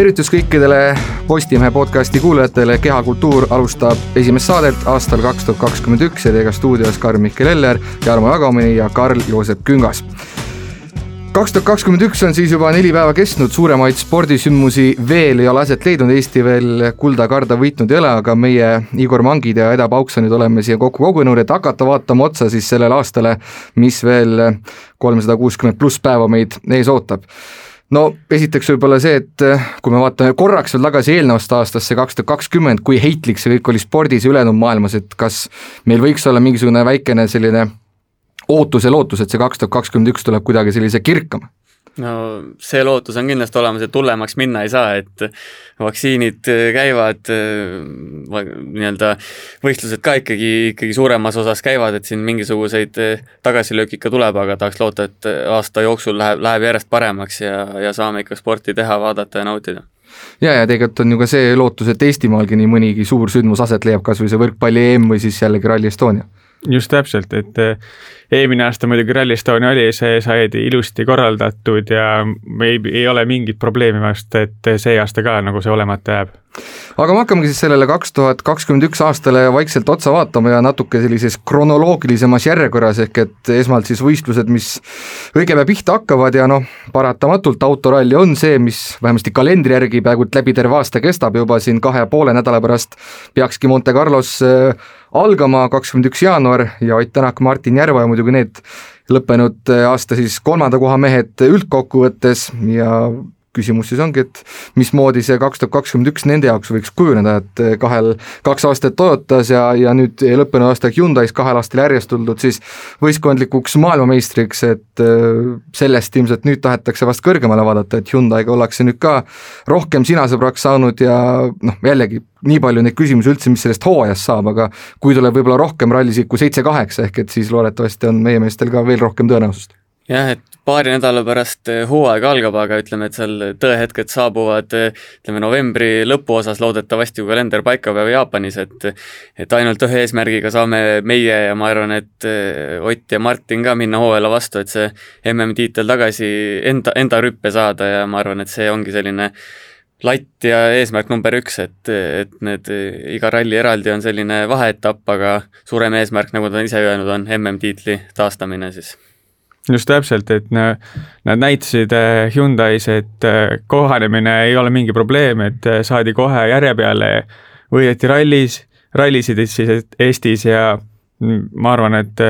tervitus kõikidele Postimehe podcasti kuulajatele, Kehakultuur alustab esimest saadet aastal kaks tuhat kakskümmend üks ja teiega stuudios Karl-Mihkel Eller, Jarmo Jagamini ja Karl-Joosep Küngas. kaks tuhat kakskümmend üks on siis juba neli päeva kestnud, suuremaid spordisündmusi veel ei ole aset leidnud, Eesti veel kulda karda võitnud ei ole, aga meie Igor Mangid ja Eda Pauksonid oleme siia kokku kogunenud, et hakata vaatama otsa siis sellele aastale, mis veel kolmsada kuuskümmend pluss päeva meid ees ootab no esiteks võib-olla see, et eh, kui me vaatame korraks veel tagasi eelnevasse aastasse, kaks tuhat kakskümmend, kui heitlik see kõik oli spordis ja ülejäänud maailmas, et kas meil võiks olla mingisugune väikene selline ootus ja lootus, et see kaks tuhat kakskümmend üks tuleb kuidagi sellise kirkam? No see lootus on kindlasti olemas, et hullemaks minna ei saa, et vaktsiinid käivad, nii-öelda võistlused ka ikkagi, ikkagi suuremas osas käivad, et siin mingisuguseid tagasilööke ikka tuleb, aga tahaks loota, et aasta jooksul läheb, läheb järjest paremaks ja, ja saame ikka sporti teha, vaadata ja nautida. Ja, ja tegelikult on ju ka see lootus, et Eestimaalgi nii mõnigi suur sündmus aset leiab, kas või see võrkpalli EM või siis jällegi Rally Estonia just täpselt, et eh, eelmine aasta muidugi Rally Estonia oli, see sai ilusti korraldatud ja ei, ei ole mingit probleemi vast, et see aasta ka nagu see olemata jääb. aga me hakkamegi siis sellele kaks tuhat kakskümmend üks aastale vaikselt otsa vaatama ja natuke sellises kronoloogilisemas järjekorras, ehk et esmalt siis võistlused, mis õige pea pihta hakkavad ja noh, paratamatult autoralli on see, mis vähemasti kalendri järgi peaaegu läbi terve aasta kestab juba siin kahe poole nädala pärast peakski Monte Carlos äh, algama, kakskümmend üks jaanuar ja Ott Tänak, Martin Järva ja muidugi need lõppenud aasta siis kolmanda koha mehed üldkokkuvõttes ja küsimus siis ongi, et mismoodi see kaks tuhat kakskümmend üks nende jaoks võiks kujuneda, et kahel, kaks aastat Toyotas ja, ja nüüd lõppenud aasta Hyundai's kahel aastal järjest tuldud siis võistkondlikuks maailmameistriks, et äh, sellest ilmselt nüüd tahetakse vast kõrgemale vaadata, et Hyundai'ga ollakse nüüd ka rohkem sinasõbraks saanud ja noh, jällegi nii palju neid küsimusi üldse, mis sellest hooajast saab, aga kui tuleb võib-olla rohkem rallisid kui seitse-kaheksa, ehk et siis loodetavasti on meie meestel ka veel rohkem tõenäosust. Jah, et paari nädala pärast eh, hooaeg algab, aga ütleme, et seal tõehetked saabuvad eh, ütleme novembri lõpuosas loodetavasti, kui kalender paika peab Jaapanis, et et ainult ühe eesmärgiga saame meie ja ma arvan, et eh, Ott ja Martin ka minna hooajale vastu, et see MM-tiitel tagasi enda, enda rüppe saada ja ma arvan, et see ongi selline latt ja eesmärk number üks, et, et need, iga ralli eraldi on selline vaheetapp, aga suurem eesmärk, nagu ta ise öelnud, on MM-tiitli taastamine siis just täpselt, et nad näitasid äh, Hyundai's, et äh, kohanemine ei ole mingi probleem, et äh, saadi kohe järje peale, võideti rallis, rallisid siis Eestis ja ma arvan, et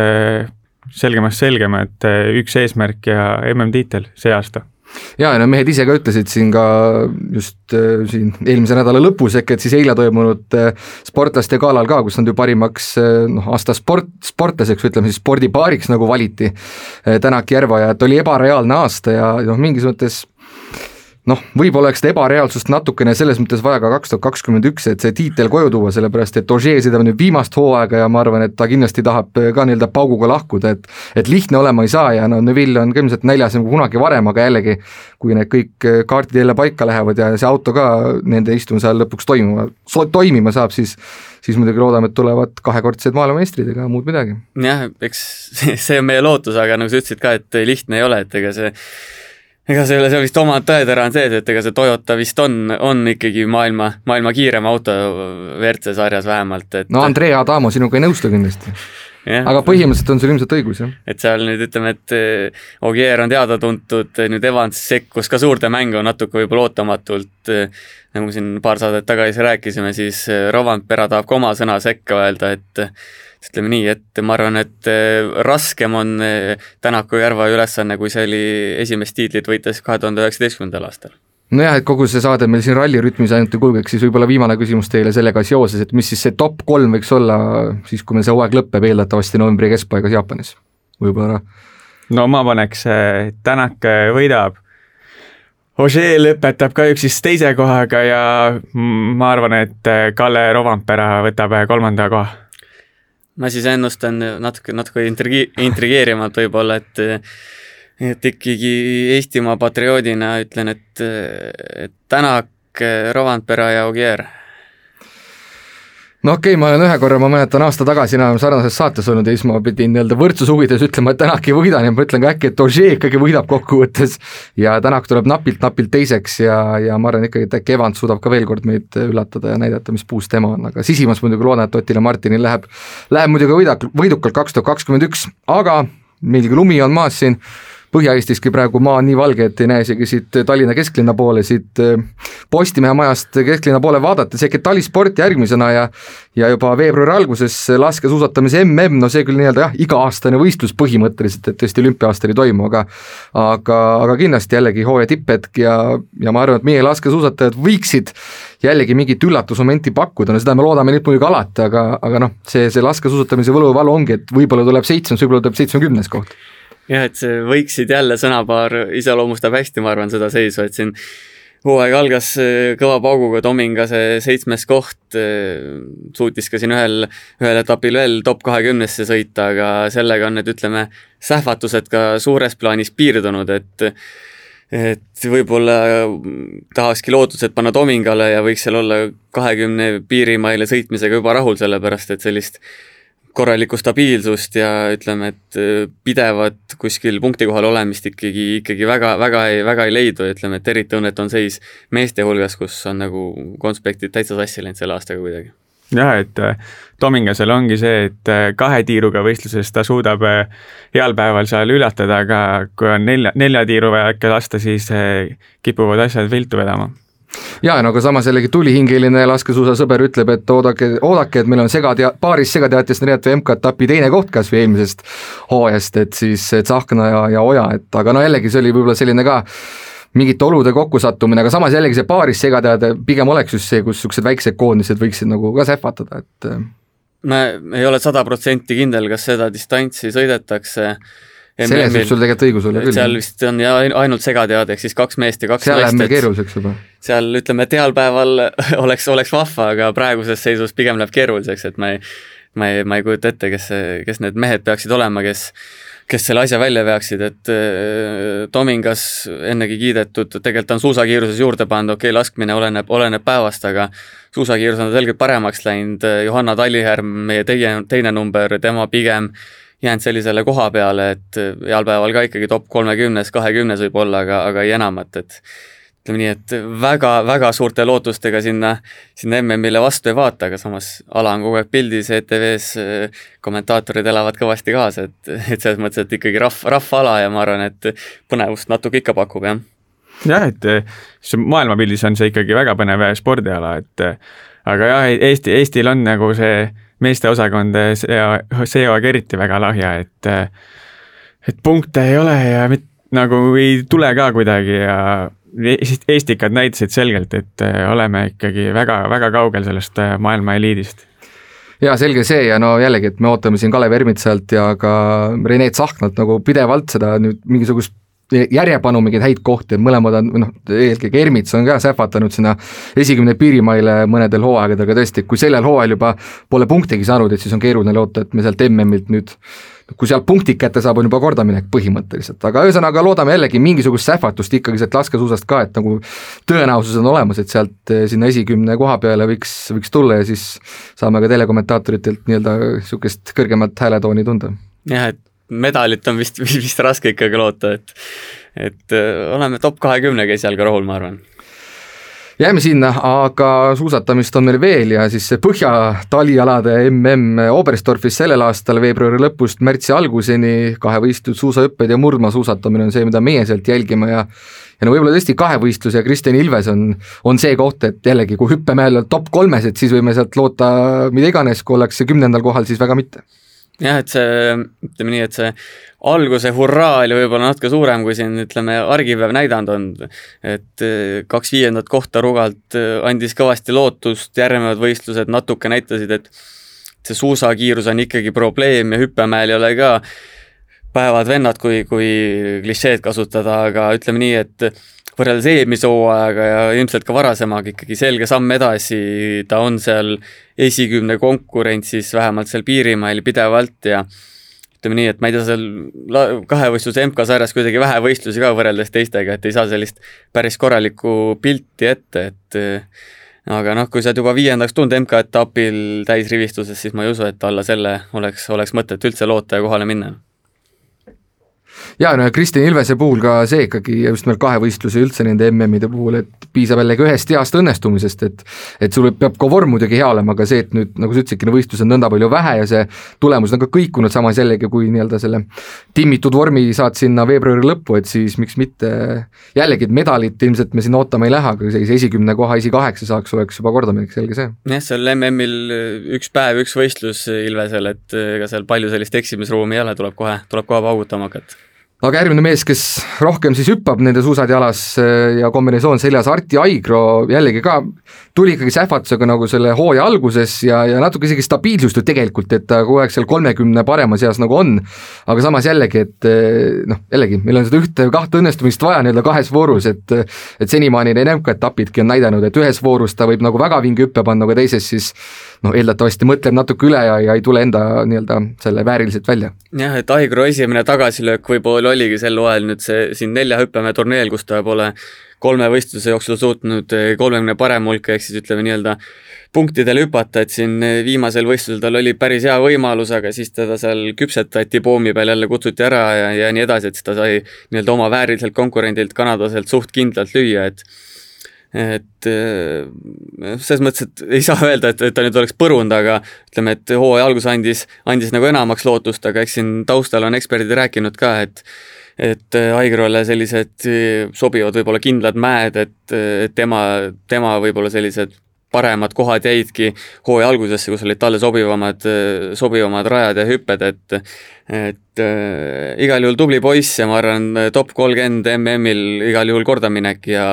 selgemast selgem, et üks eesmärk ja MM-tiitel see aasta ja, no mehed ise ka ütlesid siin ka just äh, siin eelmise nädala lõpus, ehk et siis eile toimunud äh, sportlaste galal ka, kus nad ju parimaks äh, noh, aasta sport, sportlaseks ütleme siis spordipaariks nagu valiti äh,, Tänak, Järva ja et oli ebareaalne aasta ja noh, mingis mõttes noh, võib-olla oleks seda ebareaalsust natukene selles mõttes vaja ka kaks tuhat kakskümmend üks, et see tiitel koju tuua, sellepärast et Ogier sõidab nüüd viimast hooaega ja ma arvan, et ta kindlasti tahab ka nii-öelda pauguga lahkuda, et et lihtne olema ei saa ja no Neville on ka ilmselt näljas nagu kunagi varem, aga jällegi, kui need kõik kaardid jälle paika lähevad ja see auto ka nende istumise ajal lõpuks toimuma, toimima saab, siis siis muidugi loodame, et tulevad kahekordsed maailmameistrid, ega muud midagi. jah, eks see on meie lootus, aga nagu sa ütlesid ka, et lihtne ei ole, et ega see ega selle, seal vist omad tõetera on sees, et ega see Toyota vist on, on ikkagi maailma, maailma kiirem auto WRC sarjas vähemalt, et no Andrea Adamo sinuga ei nõustu kindlasti Ja. aga põhimõtteliselt on sul ilmselt õigus, jah. et seal nüüd ütleme, et eh, Ogier on teada-tuntud, nüüd Evans sekkus ka suurde mängu natuke võib-olla ootamatult, eh, nagu siin paar saadet tagasi rääkisime, siis eh, Rovanpera tahab ka oma sõna sekka öelda, et ütleme nii, et ma arvan, et äh, raskem on äh, Tänaku Järva ülesanne, kui see oli esimest tiitlit võites kahe tuhande üheksateistkümnendal aastal. Nojah, et kogu see saade meil siin rallirütmis ainult ei kulgeks, siis võib-olla viimane küsimus teile sellega seoses, et mis siis see top kolm võiks olla siis, kui meil see hooaeg lõpeb, eeldatavasti novembri keskpaigas Jaapanis, võib-olla? no ma paneks, äh, Tänak võidab, Ožee lõpetab kahjuks siis teise kohaga ja ma arvan, et Kalle Rovanpera võtab kolmanda koha ma siis ennustan natuke, natuke intrigi-, intrigeerimalt võib-olla, et et ikkagi Eestimaa patrioodina ütlen, et, et Tänak, Rovanpera ja Ogier no okei okay,, ma olen ühe korra, ma mäletan aasta tagasi enam sarnases saates olnud ja siis ma pidin nii-öelda võrdsuse huvides ütlema, et Tänak ei võida, nii et ma ütlen ka äkki, et Ožee ikkagi võidab kokkuvõttes. Ja Tänak tuleb napilt-napilt teiseks ja, ja ma arvan ikkagi, et äkki Evans suudab ka veel kord meid üllatada ja näidata, mis puus tema on, aga sisimas muidugi loodan, et Otile Martinil läheb, läheb muidugi võida, võidukalt kaks tuhat kakskümmend üks, aga meil lumi on maas siin Põhja-Eestiski praegu maa on nii valge, et ei näe isegi siit Tallinna kesklinna poole, siit äh, Postimehe majast kesklinna poole vaadates, et talisport järgmisena ja ja juba veebruari alguses laskesuusatamise mm, no see küll nii-öelda jah, iga-aastane võistlus põhimõtteliselt, et tõesti olümpia-aastal ei toimu, aga aga, aga kindlasti jällegi hooaja tipphetk ja, ja ma arvan, et meie laskesuusatajad võiksid jällegi mingit üllatusmomenti pakkuda, no seda me loodame nüüd muidugi alati, aga, aga noh, see, see laskesuusatamise võluvalu ongi, et võib-olla tuleb seitsmes, võib-olla tuleb seitsmekümnes koht jah, et see võiksid jälle sõnapaar iseloomustab hästi, ma arvan, seda seisu, et siin hooaeg algas äh, kõva pauguga, Tominga see seitsmes koht äh, suutis ka siin ühel, ühel etapil veel top kahekümnesse sõita, aga sellega on need, ütleme, sähvatused ka suures plaanis piirdunud, et et võib-olla tahakski lootused panna Tomingale ja võiks seal olla kahekümne piirimaile sõitmisega juba rahul, sellepärast et sellist korralikku stabiilsust ja ütleme, et äh, pidevat kuskil punkti kohal olemist ikkagi, ikkagi väga, väga ei, väga ei leidu, ütleme, et eriti õnnetu on seis meeste hulgas, kus on nagu konspektid täitsa sassi läinud selle aastaga kuidagi. jah, et äh, Tomingasel ongi see, et äh, kahe tiiruga võistluses ta suudab heal päeval seal ületada, aga kui on nelja, nelja tiiru vaja ikka lasta, siis kipuvad asjad viltu vedama ja no aga samas jällegi tulihingeline laskesuusasõber ütleb, et oodake, oodake, et meil on segatea-, paaris segateatist näidata MK-etapi teine koht kas või eelmisest hooajast, et siis Tsahkna ja, ja Oja, et aga no jällegi see oli võib-olla selline ka mingite olude kokkusattumine, aga samas jällegi see paaris segateade pigem oleks just see, kus niisugused väiksed koondised võiksid nagu ka sähvatada, et ma ei ole sada protsenti kindel, kas seda distantsi sõidetakse selles võib sul tegelikult õigus olla küll. seal vist on ja ainult segateade, ehk siis kaks meest ja kaks seal naist. seal läheb meil keeruliseks juba. seal ütleme, et heal päeval oleks, oleks vahva, aga praeguses seisus pigem läheb keeruliseks, et ma ei, ma ei, ma ei kujuta ette, kes, kes need mehed peaksid olema, kes kes selle asja välja veaksid, et äh, Tomingas ennegi kiidetud, tegelikult on suusakiiruses juurde pannud, okei okay,, laskmine oleneb, oleneb päevast, aga suusakiirus on selgelt paremaks läinud, Johanna Talliherm, meie teine, teine number, tema pigem jäänud sellisele koha peale, et heal päeval ka ikkagi top kolmekümnes, kahekümnes võib-olla, aga, aga ei enamat, et ütleme nii, et väga-väga suurte lootustega sinna, sinna MM-ile vastu ei vaata, aga samas ala on kogu aeg pildis, ETV-s kommentaatorid elavad kõvasti kaasa, et, et selles mõttes, et ikkagi rahv, rahvaala ja ma arvan, et põnevust natuke ikka pakub, jah. jah, et see maailmapildis on see ikkagi väga põnev spordiala, et aga jah, Eesti, Eestil on nagu see meesteosakond see, see hooaeg eriti väga lahja, et et punkte ei ole ja mit, nagu ei tule ka kuidagi ja eestikad näitasid selgelt, et oleme ikkagi väga-väga kaugel sellest maailma eliidist. Jaa, selge see ja no jällegi, et me ootame siin Kalev Ermitsalt ja ka Rene Tsahknat nagu pidevalt seda nüüd mingisugust järjepanu mingeid häid kohti, et mõlemad on, noh, eelkõige Ermits on ka sähvatanud sinna esikümne piirimaile mõnedel hooaegadel, aga tõesti, kui sellel hooajal juba pole punktigi saanud, et siis on keeruline loota, et me sealt MM-ilt nüüd kui sealt punktid kätte saab, on juba kordaminek põhimõtteliselt, aga ühesõnaga loodame jällegi mingisugust sähvatust ikkagi sealt laskesuusast ka, et nagu tõenäosus on olemas, et sealt eh, sinna esikümne koha peale võiks, võiks tulla ja siis saame ka telekommentaatoritelt nii-öelda niisugust kõrgemat hääletooni tunda. jah, et medalit on vist, vist raske ikkagi loota, et et äh, oleme top kahekümnega esialgu rahul, ma arvan. Jääme sinna, aga suusatamist on meil veel ja siis see põhjatalialade mm Oberstdorfis sellel aastal veebruari lõpust märtsi alguseni kahevõistlus, suusahüpped ja murdmaasuusatamine on see, mida meie sealt jälgime ja ja no võib-olla tõesti kahevõistlus ja Kristjan Ilves on, on see koht, et jällegi, kui hüppemäel top kolmes, et siis võime sealt loota mida iganes, kui ollakse kümnendal kohal, siis väga mitte jah, et see, ütleme nii, et see alguse hurraa oli võib-olla natuke suurem, kui siin ütleme, argipäev näidanud on. et eh, kaks viiendat kohta Rugalt eh, andis kõvasti lootust, järgnevad võistlused natuke näitasid, et see suusakiirus on ikkagi probleem ja hüppemäel ei ole ka päevad vennad, kui, kui klišeed kasutada, aga ütleme nii, et võrreldes eelmise hooajaga ja ilmselt ka varasemaga ikkagi selge samm edasi, ta on seal esikümne konkurentsis vähemalt seal piirimail pidevalt ja ütleme nii, et ma ei tea, seal kahevõistluse MK-sarjas kuidagi vähe võistlusi ka võrreldes teistega, et ei saa sellist päris korralikku pilti ette, et aga noh, kui sa oled juba viiendaks tulnud MK-etapil täisrivistuses, siis ma ei usu, et alla selle oleks, oleks mõtet üldse loota ja kohale minna ja no ja Kristjan Ilvese puhul ka see ikkagi just nimelt kahevõistluse üldse nende MM-ide puhul, et piisab jällegi ühest heast õnnestumisest, et et sul peab ka vorm muidugi hea olema, aga see, et nüüd nagu sa ütlesidki, võistlusi on nõnda palju vähe ja see tulemus on ka kõikunud, samas jällegi kui nii-öelda selle timmitud vormi saad sinna veebruari lõppu, et siis miks mitte jällegi, et medalit ilmselt me siin ootama ei lähe, aga sellise esikümne koha esikaheksa saaks, oleks juba kordaminek, selge see. jah, seal MM-il üks päev, üks võistlus Ilvesel, et ega seal palju sellist eksimisruumi ei ole, tuleb kohe, tuleb kohe paugutama hakata aga järgmine mees, kes rohkem siis hüppab nende suusad jalas äh, ja kombinatsioon seljas, Arti Aigro jällegi ka tuli ikkagi sähvatusega nagu selle hooaja alguses ja, ja natuke isegi stabiilsust ju tegelikult, et ta kogu aeg seal kolmekümne parema seas nagu on, aga samas jällegi, et äh, noh, jällegi, meil on seda ühte või kahte õnnestumist vaja nii-öelda kahes voorus, et et senimaani need MK-etapidki on näidanud, et ühes voorus ta võib nagu väga vinge hüppe panna, aga teises siis noh, eeldatavasti mõtleb natuke üle ja, ja ei tule enda nii-öelda selle vääriliselt välja. jah, et Aigro esimene tagasilöök võib-olla oligi sel hooajal nüüd see siin nelja hüppemäe turneel, kus ta pole kolme võistluse jooksul suutnud kolmekümne parema hulka, ehk siis ütleme nii-öelda punktidele hüpata, et siin viimasel võistlusel tal oli päris hea võimalus, aga siis teda seal küpsetati poomi peal, jälle kutsuti ära ja, ja nii edasi, et siis ta sai nii-öelda oma vääriliselt konkurendilt, kanadaselt suht kindlalt lüüa, et et äh, selles mõttes, et ei saa öelda, et, et ta nüüd oleks põrunud, aga ütleme, et hooaja algus andis, andis nagu enamaks lootust, aga eks siin taustal on eksperdid rääkinud ka, et et äh, Aigrole sellised äh, sobivad võib-olla kindlad mäed, et, tema, tema võib-olla sellised paremad kohad jäidki hooaja algusesse, kus olid talle sobivamad, sobivamad rajad ja hüpped, et et äh, igal juhul tubli poiss ja ma arvan, top kolmkümmend MM-il igal juhul kordaminek ja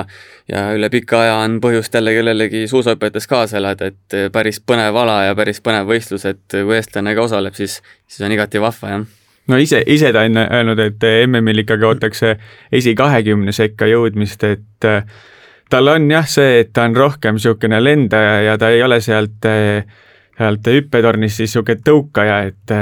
ja üle pika aja on põhjust jälle kellelegi suusahüpetes kaasa elada, et päris põnev ala ja päris põnev võistlus, et kui eestlane ka osaleb, siis, siis on igati vahva, jah. No ise, ise ta on öelnud, et MM-il ikkagi ootakse esikahekümne sekka jõudmist, et äh, tal on jah see, et ta on rohkem niisugune lendaja ja ta ei ole sealt, sealt hüppetornist siis niisugune tõukaja, et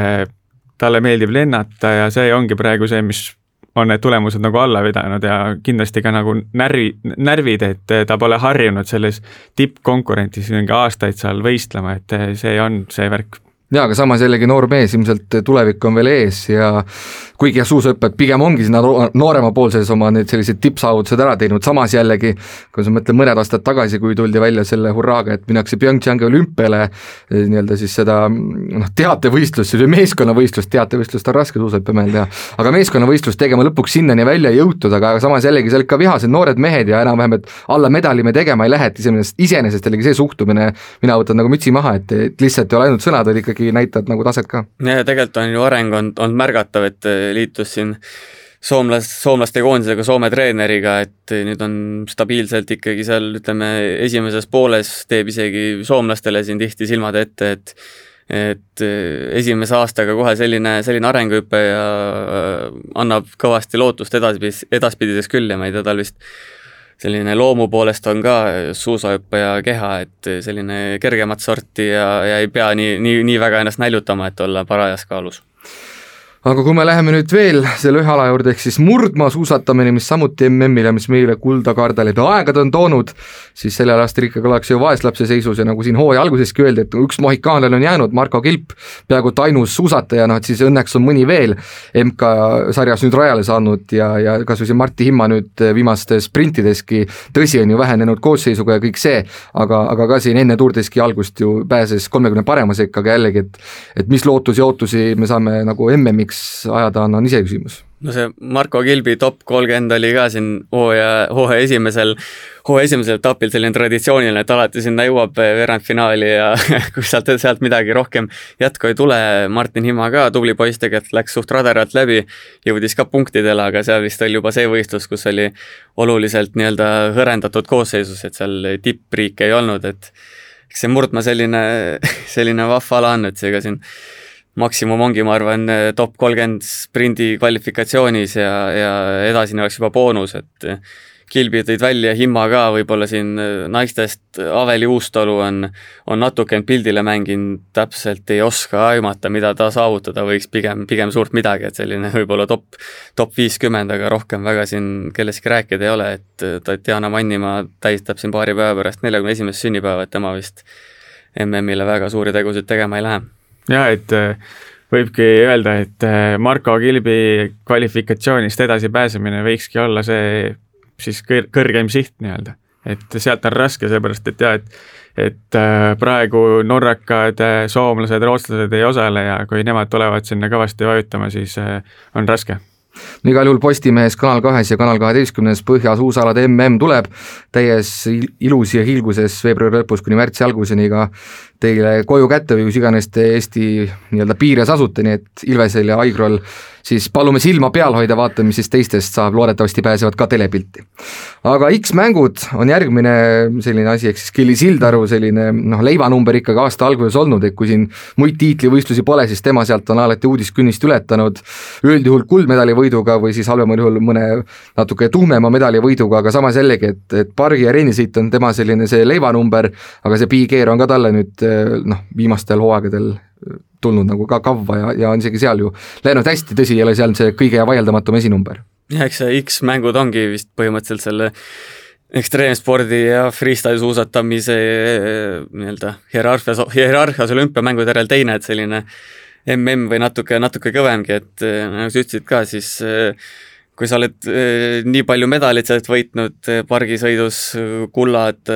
talle meeldib lennata ja see ongi praegu see, mis on need tulemused nagu alla vedanud ja kindlasti ka nagu närvi, närvid, et ta pole harjunud selles tippkonkurentsis mingi aastaid seal võistlema, et see on see värk jaa, aga samas jällegi noor mees, ilmselt tulevik on veel ees ja kuigi jah, suusahüpped pigem ongi sinna nooremapoolses oma need sellised tippsaavutused ära teinud, samas jällegi kui sa mõtled mõned aastad tagasi, kui tuldi välja selle hurraaga, et minnakse PyeongChangi olümpiale, eh, nii-öelda siis seda noh, teatevõistlust, see meeskonnavõistlust, teatevõistlust on raske suusahüppemäel teha, aga meeskonnavõistlust tegema lõpuks sinnani välja ei jõutud, aga samas jällegi seal ikka vihased noored mehed ja enam-vähem, et alla medali me tegema ei lähe, et iseenesest, iseenesest jällegi see suhtumine, mina võtan nagu mütsi maha, et, et lihtsalt ei ole ainult sõnad, vaid ikkagi näitad nagu taset ka. ja tegelikult on ju areng olnud, olnud märgatav, et liitus siin soomlas, soomlaste koondisega, Soome treeneriga, et nüüd on stabiilselt ikkagi seal ütleme, esimeses pooles teeb isegi soomlastele siin tihti silmad ette, et et esimese aastaga kohe selline, selline arenguhüpe ja äh, annab kõvasti lootust edaspidis, edaspidiseks küll ja ma ei tea, tal vist selline loomu poolest on ka suusahüppaja keha, et selline kergemat sorti ja, ja ei pea nii, nii, nii väga ennast näljutama, et olla parajas kaalus aga kui me läheme nüüd veel selle ühe ala juurde, ehk siis murdmaasuusatamine, mis samuti MM-il ja mis meile kulda kaarda läbi aegade on toonud, siis sellel aastal ikkagi ollakse ju vaeslapse seisus ja nagu siin hooaja alguseski öeldi, et üks mohikaanlane on jäänud, Marko Kilp, peaaegu et ainus suusataja, noh et siis õnneks on mõni veel MK-sarjas nüüd rajale saanud ja, ja kas või see Martti Himma nüüd viimastes sprintideski, tõsi, on ju vähenenud koosseisuga ja kõik see, aga, aga ka siin enne Tour d'Eski algust ju pääses kolmekümne parema sekka, aga jällegi, et et mis lootusi ja ootusi me saame nagu MM-iks miks ajada on, on iseküsimus. no see Marko Kilbi top kolmkümmend oli ka siin hooaja, hooaja esimesel, hooaja esimesel etapil selline traditsiooniline, et alati sinna jõuab veerandfinaali ja kui sealt, sealt midagi rohkem jätku ei tule, Martin Hima ka, tubli poiss, tegelikult läks suht radaralt läbi, jõudis ka punktidele, aga seal vist oli juba see võistlus, kus oli oluliselt nii-öelda hõrendatud koosseisus, et seal tippriike ei olnud, et eks see murdma selline, selline vahva ala on, et seega siin maksimum ongi, ma arvan, top kolmkümmend sprindi kvalifikatsioonis ja, ja edasine oleks juba boonus, et Kilbi tõid välja, Himma ka võib-olla siin naistest, Aveli Uustalu on, on natuke end pildile mänginud, täpselt ei oska aimata, mida ta saavutada võiks, pigem, pigem suurt midagi, et selline võib-olla top, top viiskümmend, aga rohkem väga siin kellestki rääkida ei ole, et Tatjana Mannimaa tähistab siin paari päeva pärast neljakümne esimest sünnipäeva, et tema vist MM-ile väga suuri tegusid tegema ei lähe. Jaa, et võibki öelda, et äh, Marko Kilbi kvalifikatsioonist edasipääsemine võikski olla see siis kõr-, kõrgem siht nii-öelda. et sealt on raske, sellepärast et jah, et et äh, praegu norrakad, äh, soomlased, rootslased ei osale ja kui nemad tulevad sinna kõvasti vajutama, siis on raske no igal juhul Postimehes Kanal kahes ja Kanal kaheteistkümnes Põhja-suusalade mm tuleb. Täies ilus ja hiilguses veebruari lõpus kuni märtsi alguseni ka teile koju kätte või kus iganes te Eesti nii-öelda piires asute, nii et Ilvesel ja Aigrol siis palume silma peal hoida, vaatame, mis siis teistest saab, loodetavasti pääsevad ka telepilti. aga X-mängud on järgmine selline asi, ehk siis Kelly Sildaru selline noh, leivanumber ikkagi aasta alguses olnud, et kui siin muid tiitlivõistlusi pole, siis tema sealt on alati uudiskünnist ületanud, üldjuhul kuldmedali võiduga või siis halvemal juhul mõne natuke tuhmema medali võiduga, aga samas jällegi, et, et pargi ja rennisõit on tema selline see leivanumber, aga see air on ka talle nüüd noh, viimastel hooaegadel tulnud nagu ka kavva ja, ja on isegi seal ju läinud hästi, tõsi, ei ole seal see kõige vaieldamatum esinumber. jah, eks see X-mängud ongi vist põhimõtteliselt selle ekstreemspordi ja freestyle suusatamise nii-öelda hierarhias, hierarhias olümpiamängude järel teine, et selline mm või natuke, natuke kõvemgi, et nagu sa ütlesid ka, siis kui sa oled nii palju medaleid sealt võitnud pargisõidus, kullad,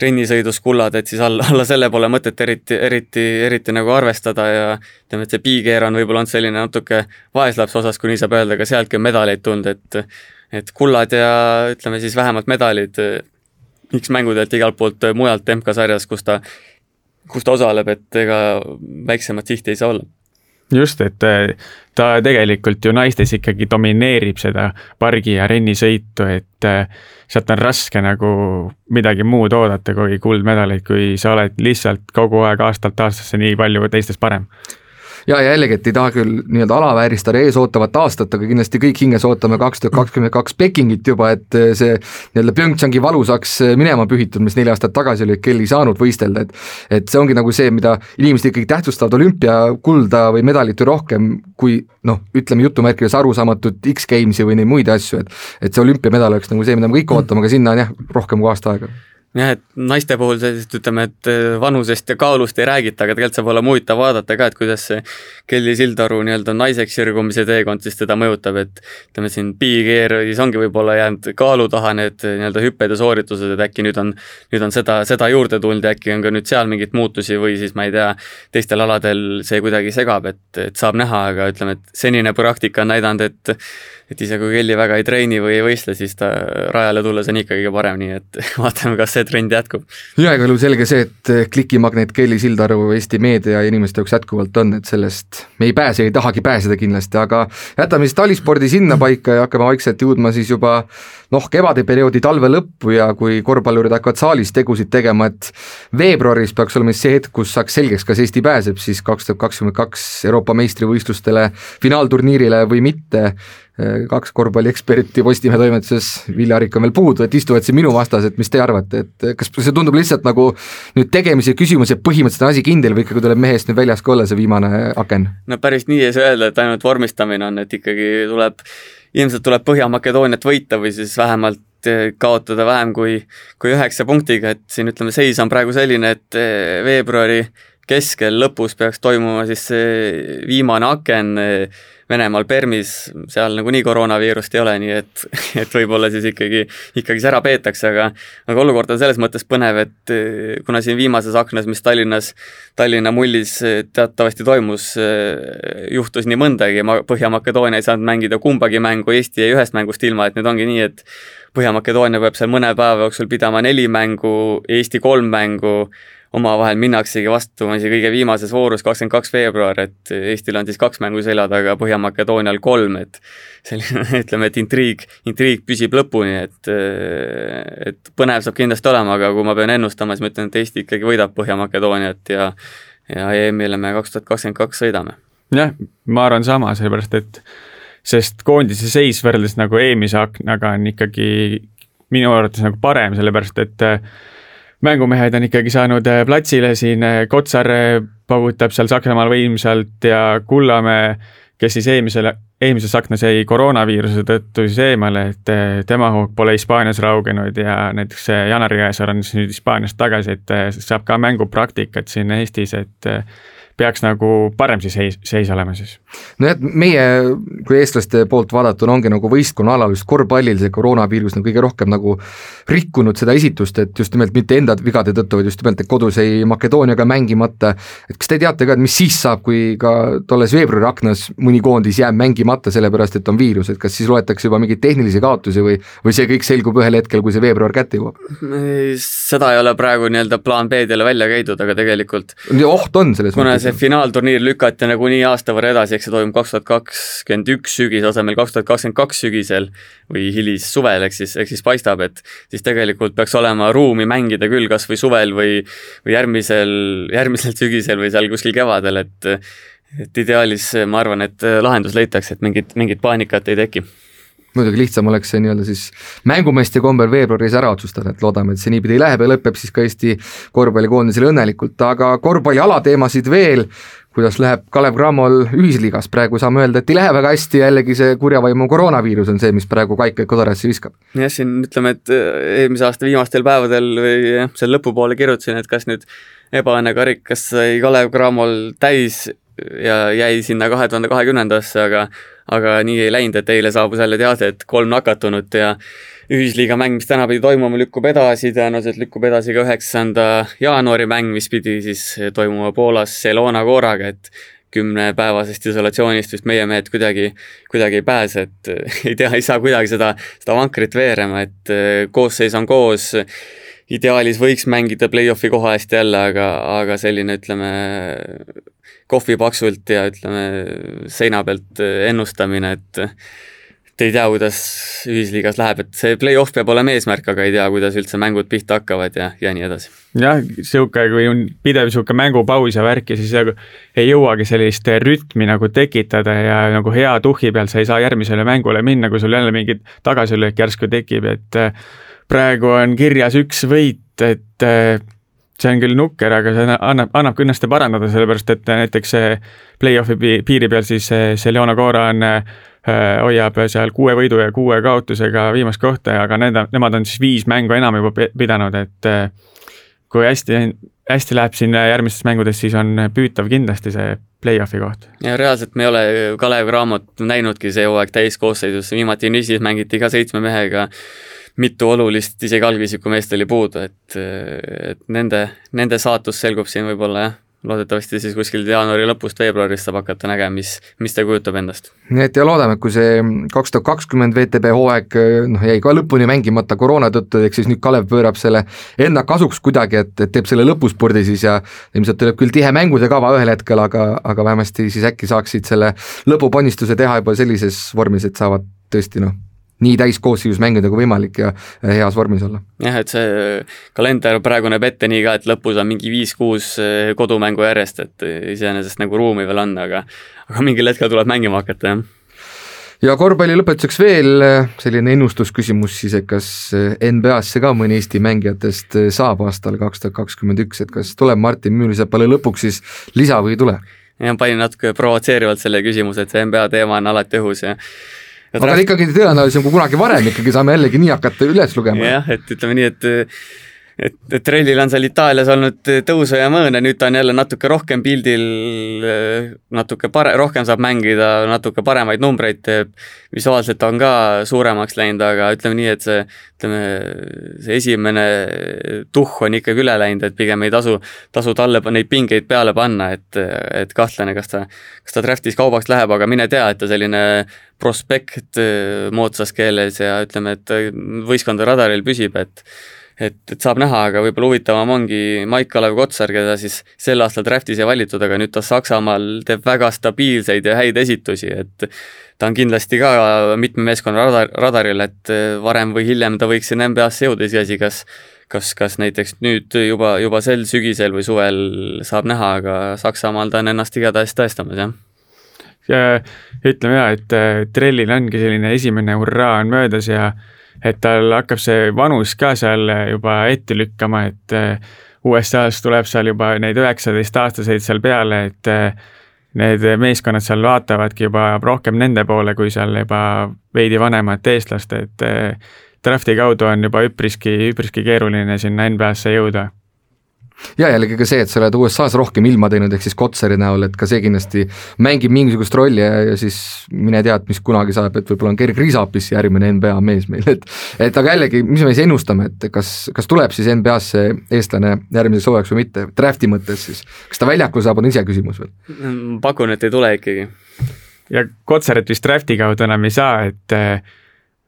rennisõidus kullad, et siis alla, alla selle pole mõtet eriti, eriti, eriti nagu arvestada ja ütleme, et see piikeer on võib-olla olnud selline natuke vaeslapse osas, kui nii saab öelda, aga sealtki on medaleid tulnud, et et kullad ja ütleme siis vähemalt medalid X-mängudelt igalt poolt mujalt MK-sarjas, kus ta, kus ta osaleb, et ega väiksemat sihti ei saa olla. Just, et äh, ta tegelikult ju naistes ikkagi domineerib seda pargi ja rennisõitu, et äh, sealt on raske nagu midagi muud oodata kui kuldmedaleid, kui sa oled lihtsalt kogu aeg aastalt aastasse nii palju teistest parem ja, jällegi, et ei taha küll nii-öelda alavääristada eesootavat aastat, aga kindlasti kõik hinges ootame kaks tuhat kakskümmend kaks Pekingit juba, et eh, see nii-öelda PyeongChangi valu saaks eh, minema pühitud, mis neli aastat tagasi oli, kel ei saanud võistelda, et et see ongi nagu see, mida inimesed ikkagi tähtsustavad olümpiakulda või medalit ju rohkem kui noh, ütleme jutumärkides arusaamatut X-Gamesi või neid muid asju, et et see olümpiamedal oleks nagu see, mida me kõik ootame, aga sinna on jah, rohkem kui aasta aega jah, et naiste puhul sellist, ütleme, et äh, vanusest ja kaalust ei räägita, aga tegelikult saab olema huvitav vaadata ka, et kuidas see Kelly Sildaru nii-öelda naiseks sirgumise teekond siis teda mõjutab, et ütleme siin big-air'is ongi võib-olla jäänud kaalu taha need nii-öelda hüpped ja sooritused, et äkki nüüd on, nüüd on seda, seda juurde tulnud ja äkki on ka nüüd seal mingeid muutusi või siis ma ei tea, teistel aladel see kuidagi segab, et, et saab näha, aga ütleme, et senine praktika on näidanud, et et isegi kui Kelly väga ei treeni või ei võistle, siis ta rajale tulles on ikka kõige parem, nii et vaatame, kas see trend jätkub. igal juhul selge see, et klikimagneet Kelly Sildaru Eesti meedia ja inimeste jaoks jätkuvalt on, et sellest me ei pääse, ei tahagi pääseda kindlasti, aga jätame siis talispordi sinnapaika ja hakkame vaikselt jõudma siis juba noh, kevadperioodi talve lõppu ja kui korvpallurid hakkavad saalis tegusid tegema, et veebruaris peaks olema siis see hetk, kus saaks selgeks, kas Eesti pääseb siis kaks tuhat kakskümmend kaks Euroopa meistrivõistlustele finaalturniirile või mitte kaks korvpallieksperti Postimehe toimetuses, Vilja-Arik on veel puudu, et istuvad siin minu vastas, et mis te arvate, et kas see tundub lihtsalt nagu nüüd tegemise küsimus ja põhimõtteliselt on asi kindel või ikkagi tuleb mehe eest nüüd väljas ka olla see viimane aken? no päris nii ei saa öelda, et ainult vormistamine on, et ikkagi tuleb, ilmselt tuleb Põhja-Makedooniat võita või siis vähemalt eh, kaotada vähem kui, kui üheksa punktiga, et siin ütleme, seis on praegu selline, et eh, veebruari keskel, lõpus peaks toimuma siis see viimane aken eh, Venemaal Permis, seal nagunii koroonaviirust ei ole, nii et, et võib-olla siis ikkagi, ikkagi see ära peetakse, aga aga olukord on selles mõttes põnev, et eh, kuna siin viimases aknas, mis Tallinnas, Tallinna mullis eh, teatavasti toimus, juhtus nii mõndagi, Põhja-Makedoonia ei saanud mängida kumbagi mängu, Eesti jäi ühest mängust ilma, et nüüd ongi nii, et Põhja-Makedoonia peab seal mõne päeva jooksul pidama neli mängu, Eesti kolm mängu, omavahel minnaksegi vastuma isegi kõige viimases voorus, kakskümmend kaks veebruar, et Eestil on siis kaks mängu selja taga, Põhja-Makedoonial kolm, et selline, ütleme, et intriig, intriig püsib lõpuni, et et põnev saab kindlasti olema, aga kui ma pean ennustama, siis ma ütlen, et Eesti ikkagi võidab Põhja-Makedooniat ja ja EM-ile me kaks tuhat kakskümmend kaks sõidame. jah, ma arvan sama, sellepärast et sest koondise seis võrreldes nagu eelmise aknaga on ikkagi minu arvates nagu parem, sellepärast et äh, mängumehed on ikkagi saanud äh, platsile siin, äh, Kotsar paugutab seal Saksamaal võimsalt ja Kullamäe, kes siis eelmisele, eelmises aknas jäi koroonaviiruse tõttu siis eemale, et tema hoog pole Hispaanias raugenud ja näiteks Janar Jõesaar on siis nüüd Hispaaniast tagasi, et saab ka mängupraktikat siin Eestis, et peaks nagu parem siis seis, seis olema siis. nojah, et meie kui eestlaste poolt vaadatuna ongi nagu võistkonnaalal just korvpallil see koroonaviirus nagu kõige rohkem nagu rikkunud seda esitust, et just nimelt mitte enda vigade tõttu, vaid just nimelt, et kodus jäi Makedooniaga mängimata, et kas te teate ka, et mis siis saab, kui ka tolles veebruari aknas mõni koondis jääb mängimata, sellepärast et on viirus, et kas siis loetakse juba mingeid tehnilisi kaotusi või, või see kõik selgub ühel hetkel, kui see veebruar kätte jõuab? seda ei ole praegu nii-öelda plaan B-d ei ole välja käidud, aga tegelikult oht on selles mõttes, see finaalturniir lükati nagunii aasta võrra edasi, eks see toimub kaks tuhat kakskümmend üks sügise asemel kaks tuhat kakskümmend kaks sügisel või hilissuvel, ehk siis, ehk siis paistab, et siis tegelikult peaks olema ruumi mängida küll kas või suvel või, või järgmisel, järgmisel sügisel või seal kuskil kevadel, et et ideaalis ma arvan, et lahendus leitakse, et mingit, mingit paanikat ei teki muidugi lihtsam oleks see nii-öelda siis mängumeeste kombel veebruaris ära otsustada, et loodame, et see niipidi läheb ja lõpeb siis ka Eesti korvpallikoondisele õnnelikult, aga korvpalli alateemasid veel, kuidas läheb Kalev Cramol ühisliigas, praegu saame öelda, et ei lähe väga hästi, jällegi see kurja vaimu koroonaviirus on see, mis praegu kaikaid kodarassi viskab. jah, siin ütleme, et äh, eelmise aasta viimastel päevadel või jah, seal lõpupoole kirjutasin, et kas nüüd ebaõnne karikas sai Kalev Cramol täis ja jäi sinna kahe tuhande kahekümnendasse, aga aga nii ei läinud, et eile saabus jälle teade, et kolm nakatunut ja ühisliiga mäng, mis täna pidi toimuma, lükkub edasi, tõenäoliselt lükkub edasi ka üheksanda jaanuari mäng, mis pidi siis toimuma Poolas Selona Koraga, et kümnepäevasest isolatsioonist vist meie mehed kuidagi, kuidagi ei pääse, et ei tea, ei saa kuidagi seda, seda vankrit veerema, et koosseis on koos, ideaalis võiks mängida play-off'i koha eest jälle, aga, aga selline, ütleme, kohvipaksult ja ütleme, seina pealt ennustamine, et et ei tea, kuidas ühisliigas läheb, et see play-off peab olema eesmärk, aga ei tea, kuidas üldse mängud pihta hakkavad ja, ja nii edasi. jah, niisugune, kui on pidev niisugune mängupaus ja värk ja siis nagu ei jõuagi sellist rütmi nagu tekitada ja nagu hea tuhhi peal sa ei saa järgmisele mängule minna, kui sul jälle mingit tagasilöök järsku tekib, et praegu on kirjas üks võit, et see on küll nukker, aga see annab, annab kõnneste parandada, sellepärast et näiteks play-off'i piiri peal siis see Leona Cora on äh, hoiab seal kuue võidu ja kuue kaotusega viimast kohta, aga need, nemad on siis viis mängu enam juba pidanud, et äh, kui hästi, hästi läheb siin järgmistes mängudes, siis on püütav kindlasti see play-off'i koht. ja reaalselt me ei ole Kalev Cramot näinudki see hooaeg täiskoosseisus, viimati Nisis mängiti ka seitsme mehega mitu olulist isegi algisiku meest oli puudu, et, et nende, nende saatus selgub siin võib-olla jah, loodetavasti siis kuskil jaanuari lõpust, veebruarist saab hakata nägema, mis, mis ta kujutab endast. nii et ja loodame, et kui see kaks tuhat kakskümmend VTB hooaeg noh, jäi ka lõpuni mängimata koroona tõttu, ehk siis nüüd Kalev pöörab selle enda kasuks kuidagi, et, et teeb selle lõpuspordi siis ja ilmselt tuleb küll tihe mängude kava ühel hetkel, aga, aga vähemasti siis äkki saaksid selle lõpupannistuse teha juba sellises vormis, et saavad tõesti noh, nii täiskoosseisus mängida kui võimalik ja heas vormis olla. jah, et see kalender praegu näeb ette nii ka, et lõpus on mingi viis-kuus eh, kodumängu järjest, et iseenesest nagu ruumi veel on, aga aga mingil hetkel tuleb mängima hakata, jah ja korvpalli lõpetuseks veel eh, selline ennustusküsimus siis, et kas eh, NBA-sse ka mõni Eesti mängijatest saab aastal kaks tuhat kakskümmend üks, et kas tuleb Martin Müürisepale lõpuks siis lisa või ei tule? jah, panin natuke provotseerivalt selle küsimuse, et see NBA teema on alati õhus ja aga trahv... ikkagi tõenäolisem kui kunagi varem ikkagi saame jällegi nii hakata üles lugema. jah, et ütleme nii, et et, et Trellil on seal Itaalias olnud tõusu ja mõõne, nüüd ta on jälle natuke rohkem pildil, natuke pare-, rohkem saab mängida, natuke paremaid numbreid teeb, visuaalselt on ka suuremaks läinud, aga ütleme nii, et see, ütleme, see esimene tuhh on ikkagi üle läinud, et pigem ei tasu, tasu talle neid pingeid peale panna, et, et kahtlane, kas ta, kas ta draft'is kaubaks läheb, aga mine tea, et ta selline prospekt moodsas keeles ja ütleme, et võistkond radaril püsib, et et, et saab näha, aga võib-olla huvitavam ongi Maik-Kalev Kotsar, keda siis sel aastal draft'is ei valitud, aga nüüd ta Saksamaal teeb väga stabiilseid ja häid esitusi, et ta on kindlasti ka mitme meeskonna radar, radaril, et varem või hiljem ta võiks sinna NBA-sse jõuda, iseasi, kas kas, kas näiteks nüüd juba, juba sel sügisel või suvel saab näha, aga Saksamaal ta on ennast igatahes tõestamas, jah. Ütleme ja, et Trellil ongi selline esimene hurraa on möödas ja et tal hakkab see vanus ka seal juba ette lükkama, et USA-s tuleb seal juba neid üheksateistaastaseid seal peale, et need meeskonnad seal vaatavadki juba rohkem nende poole, kui seal juba veidi vanemat eestlast, et drafti kaudu on juba üpriski, üpriski keeruline sinna NBA-sse jõuda ja jällegi ka see, et sa oled USA-s rohkem ilma teinud, ehk siis Kotsari näol, et ka see kindlasti mängib mingisugust rolli ja, ja siis mine tea, et mis kunagi saab, et võib-olla on Gerg Riisapis järgmine NBA mees meil, et et aga jällegi, mis me siis ennustame, et kas, kas tuleb siis NBA-sse eestlane järgmiseks hooajaks või mitte, drafti mõttes siis, kas ta väljakule saab, on iseküsimus veel? pakun, et ei tule ikkagi. ja Kotsarit vist drafti kaudu enam ei saa, et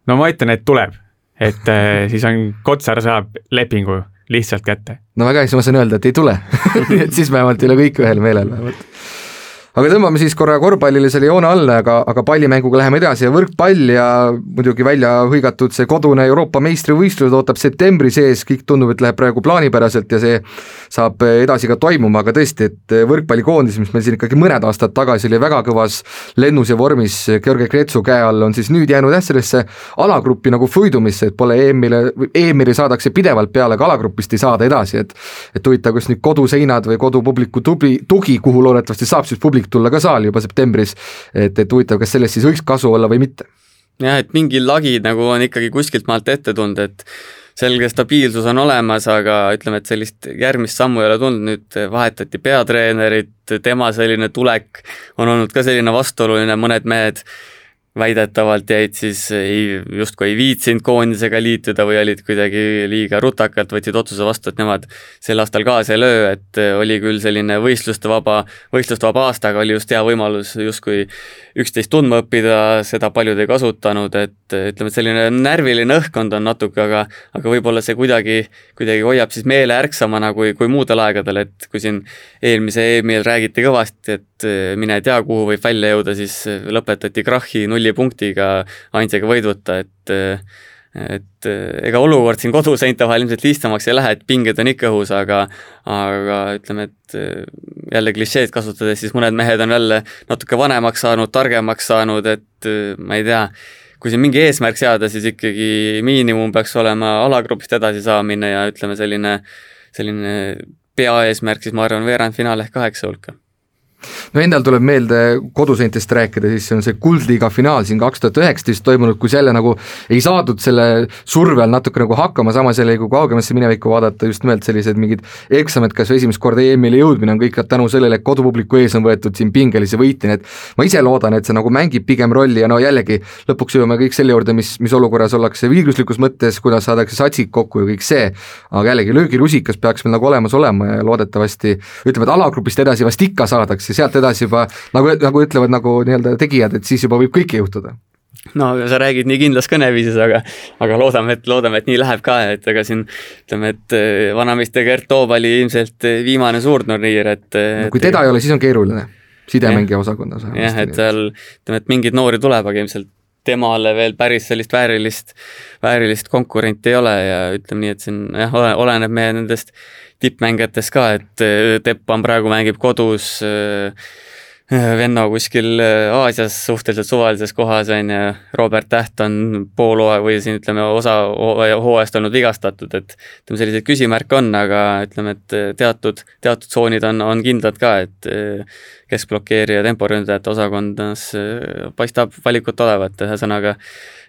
no ma ütlen, et tuleb, et siis on, Kotsar saab lepingu lihtsalt kätte. no väga hea, siis ma saan öelda, et ei tule nii et siis vähemalt ei ole kõik ühel meelel vähemalt aga tõmbame siis korra korvpallile selle joone alla, aga, aga pallimänguga läheme edasi ja võrkpall ja muidugi välja hõigatud see kodune Euroopa meistrivõistlused ootab septembri sees, kõik tundub, et läheb praegu plaanipäraselt ja see saab edasi ka toimuma, aga tõesti, et võrkpallikoondis, mis meil siin ikkagi mõned aastad tagasi oli väga kõvas lennus ja vormis Georgi Kretsu käe all, on siis nüüd jäänud jah, sellesse alagruppi nagu fluidumisse, et pole EM-ile, EM-ile saadakse pidevalt peale, aga alagrupist ei saada edasi, et et huvitav, kas nüüd koduseinad või kodupubliku tubli, tugi, kuhu loodetavasti saab siis publik publik tulla ka saali juba septembris, et, et huvitav, kas sellest siis võiks kasu olla või mitte? jah, et mingi lagi nagu on ikkagi kuskilt maalt ette tulnud, et selge stabiilsus on olemas, aga ütleme, et sellist järgmist sammu ei ole tulnud, nüüd vahetati peatreenerit, tema selline tulek on olnud ka selline vastuoluline, mõned mehed väidetavalt jäid siis, ei, justkui ei viitsinud koondisega liituda või olid kuidagi liiga rutakalt, võtsid otsuse vastu, et nemad sel aastal kaasa ei löö, et oli küll selline võistluste vaba, võistluste vaba aasta, aga oli just hea võimalus justkui üksteist tundma õppida, seda paljud ei kasutanud, et ütleme, et selline närviline õhkkond on natuke, aga aga võib-olla see kuidagi, kuidagi hoiab siis meele ärksamana kui, kui muudel aegadel, et kui siin eelmise EM-il räägiti kõvasti, et mine tea, kuhu võib välja jõuda, siis lõpetati krahhi null nullipunktiga Ainsaga võidvuta, et et ega olukord siin koduseinte vahel ilmselt lihtsamaks ei lähe, et pinged on ikka õhus, aga aga ütleme, et jälle klišeed kasutades, siis mõned mehed on jälle natuke vanemaks saanud, targemaks saanud, et ma ei tea, kui siin mingi eesmärk seada, siis ikkagi miinimum peaks olema alagrupist edasi saamine ja ütleme, selline, selline peaeesmärk siis ma arvan, veerandfinaal ehk kaheksa hulka no endal tuleb meelde koduseintest rääkida, siis see on see Kuldliiga finaal siin kaks tuhat üheksateist toimunud, kus jälle nagu ei saadud selle surve all natuke nagu hakkama, samas jälle kui kaugemasse minevikku vaadata, just nimelt sellised mingid eksamid, kas või esimest korda EM-ile jõudmine on kõik tänu sellele, et kodupubliku ees on võetud siin pingelisi võite, nii et ma ise loodan, et see nagu mängib pigem rolli ja no jällegi, lõpuks jõuame kõik selle juurde, mis, mis olukorras ollakse viigluslikus mõttes, kuidas saadakse satsid kokku ja kõik see, aga jällegi löögirusikas peaks meil nagu olemas olema ja loodetavasti ütleme, et alagrupist edasi vast ikka saadakse, edasi, sealt edasi juba nagu, nagu ütlevad nagu nii-öelda tegijad, et siis juba võib kõike juhtuda. No sa räägid nii kindlas kõneviisis, aga, aga loodame, et loodame, et nii läheb ka, et ega siin ütleme, et eh, vanameister Gert Toob oli ilmselt eh, viimane suurturniir, et no, kui teda ei ole, siis on keeruline, sidemängija osakonnas jah, et seal ütleme, et mingeid noori tuleb, aga ilmselt temale veel päris sellist väärilist, väärilist konkurenti ei ole ja ütleme nii, et siin jah, oleneb meie nendest tippmängijatest ka, et äh, Teppan praegu mängib kodus äh, venna kuskil äh, Aasias suhteliselt suvalises kohas, on ju, Robert Täht on pool hooaja või siin ütleme, osa hooajast olnud vigastatud, et ütleme, selliseid küsimärke on, aga ütleme, et teatud, teatud tsoonid on, on kindlad ka, et keskblokeerija temporündajate osakonnas paistab valikut olevat, ühesõnaga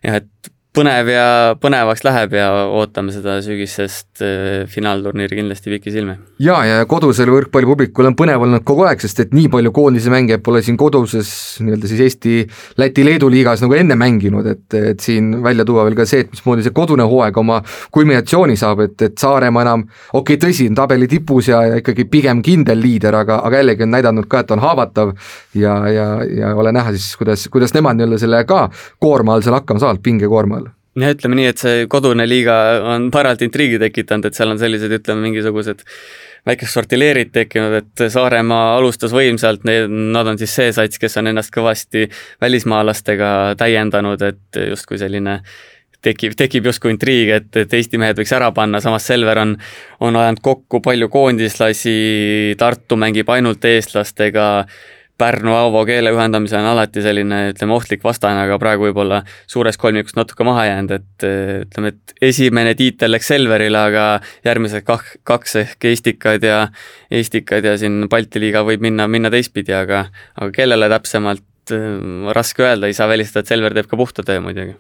jah, et põnev ja põnevaks läheb ja ootame seda sügisest äh, finaalturniiri kindlasti pikisilmi. jaa, ja kodusel võrkpallipublikul on põnev olnud kogu aeg, sest et nii palju koondise mängijaid pole siin koduses nii-öelda siis Eesti, Läti, Leedu liigas nagu enne mänginud, et, et siin välja tuua veel ka see, et mismoodi see kodune hooaeg oma kulminatsiooni saab, et, et Saaremaa enam, okei okay,, tõsi, on tabeli tipus ja, ja ikkagi pigem kindel liider, aga, aga jällegi on näidanud ka, et on haavatav ja, ja, ja ole näha siis, kuidas, kuidas nemad nii-öelda selle ka koorma all seal hakkama saavad, pingekoorma all ja ütleme nii, et see kodune liiga on parajalt intriigi tekitanud, et seal on sellised, ütleme, mingisugused väikest sorti leerid tekkinud, et Saaremaa alustas võimsalt, nad on siis see sats, kes on ennast kõvasti välismaalastega täiendanud, et justkui selline tekib, tekib justkui intriig, et, et Eesti mehed võiks ära panna, samas Selver on, on ajanud kokku palju koondislasi, Tartu mängib ainult eestlastega Pärnu Aavo keele ühendamise on alati selline, ütleme, ohtlik vastane, aga praegu võib-olla suurest kolmikust natuke maha jäänud, et ütleme, et esimene tiitel läks Selverile, aga järgmised kah-, kaks ehk Eestikad ja, Eestikad ja siin Balti liiga võib minna, minna teistpidi, aga aga kellele täpsemalt, raske öelda, ei saa välistada, et Selver teeb ka puhta töö muidugi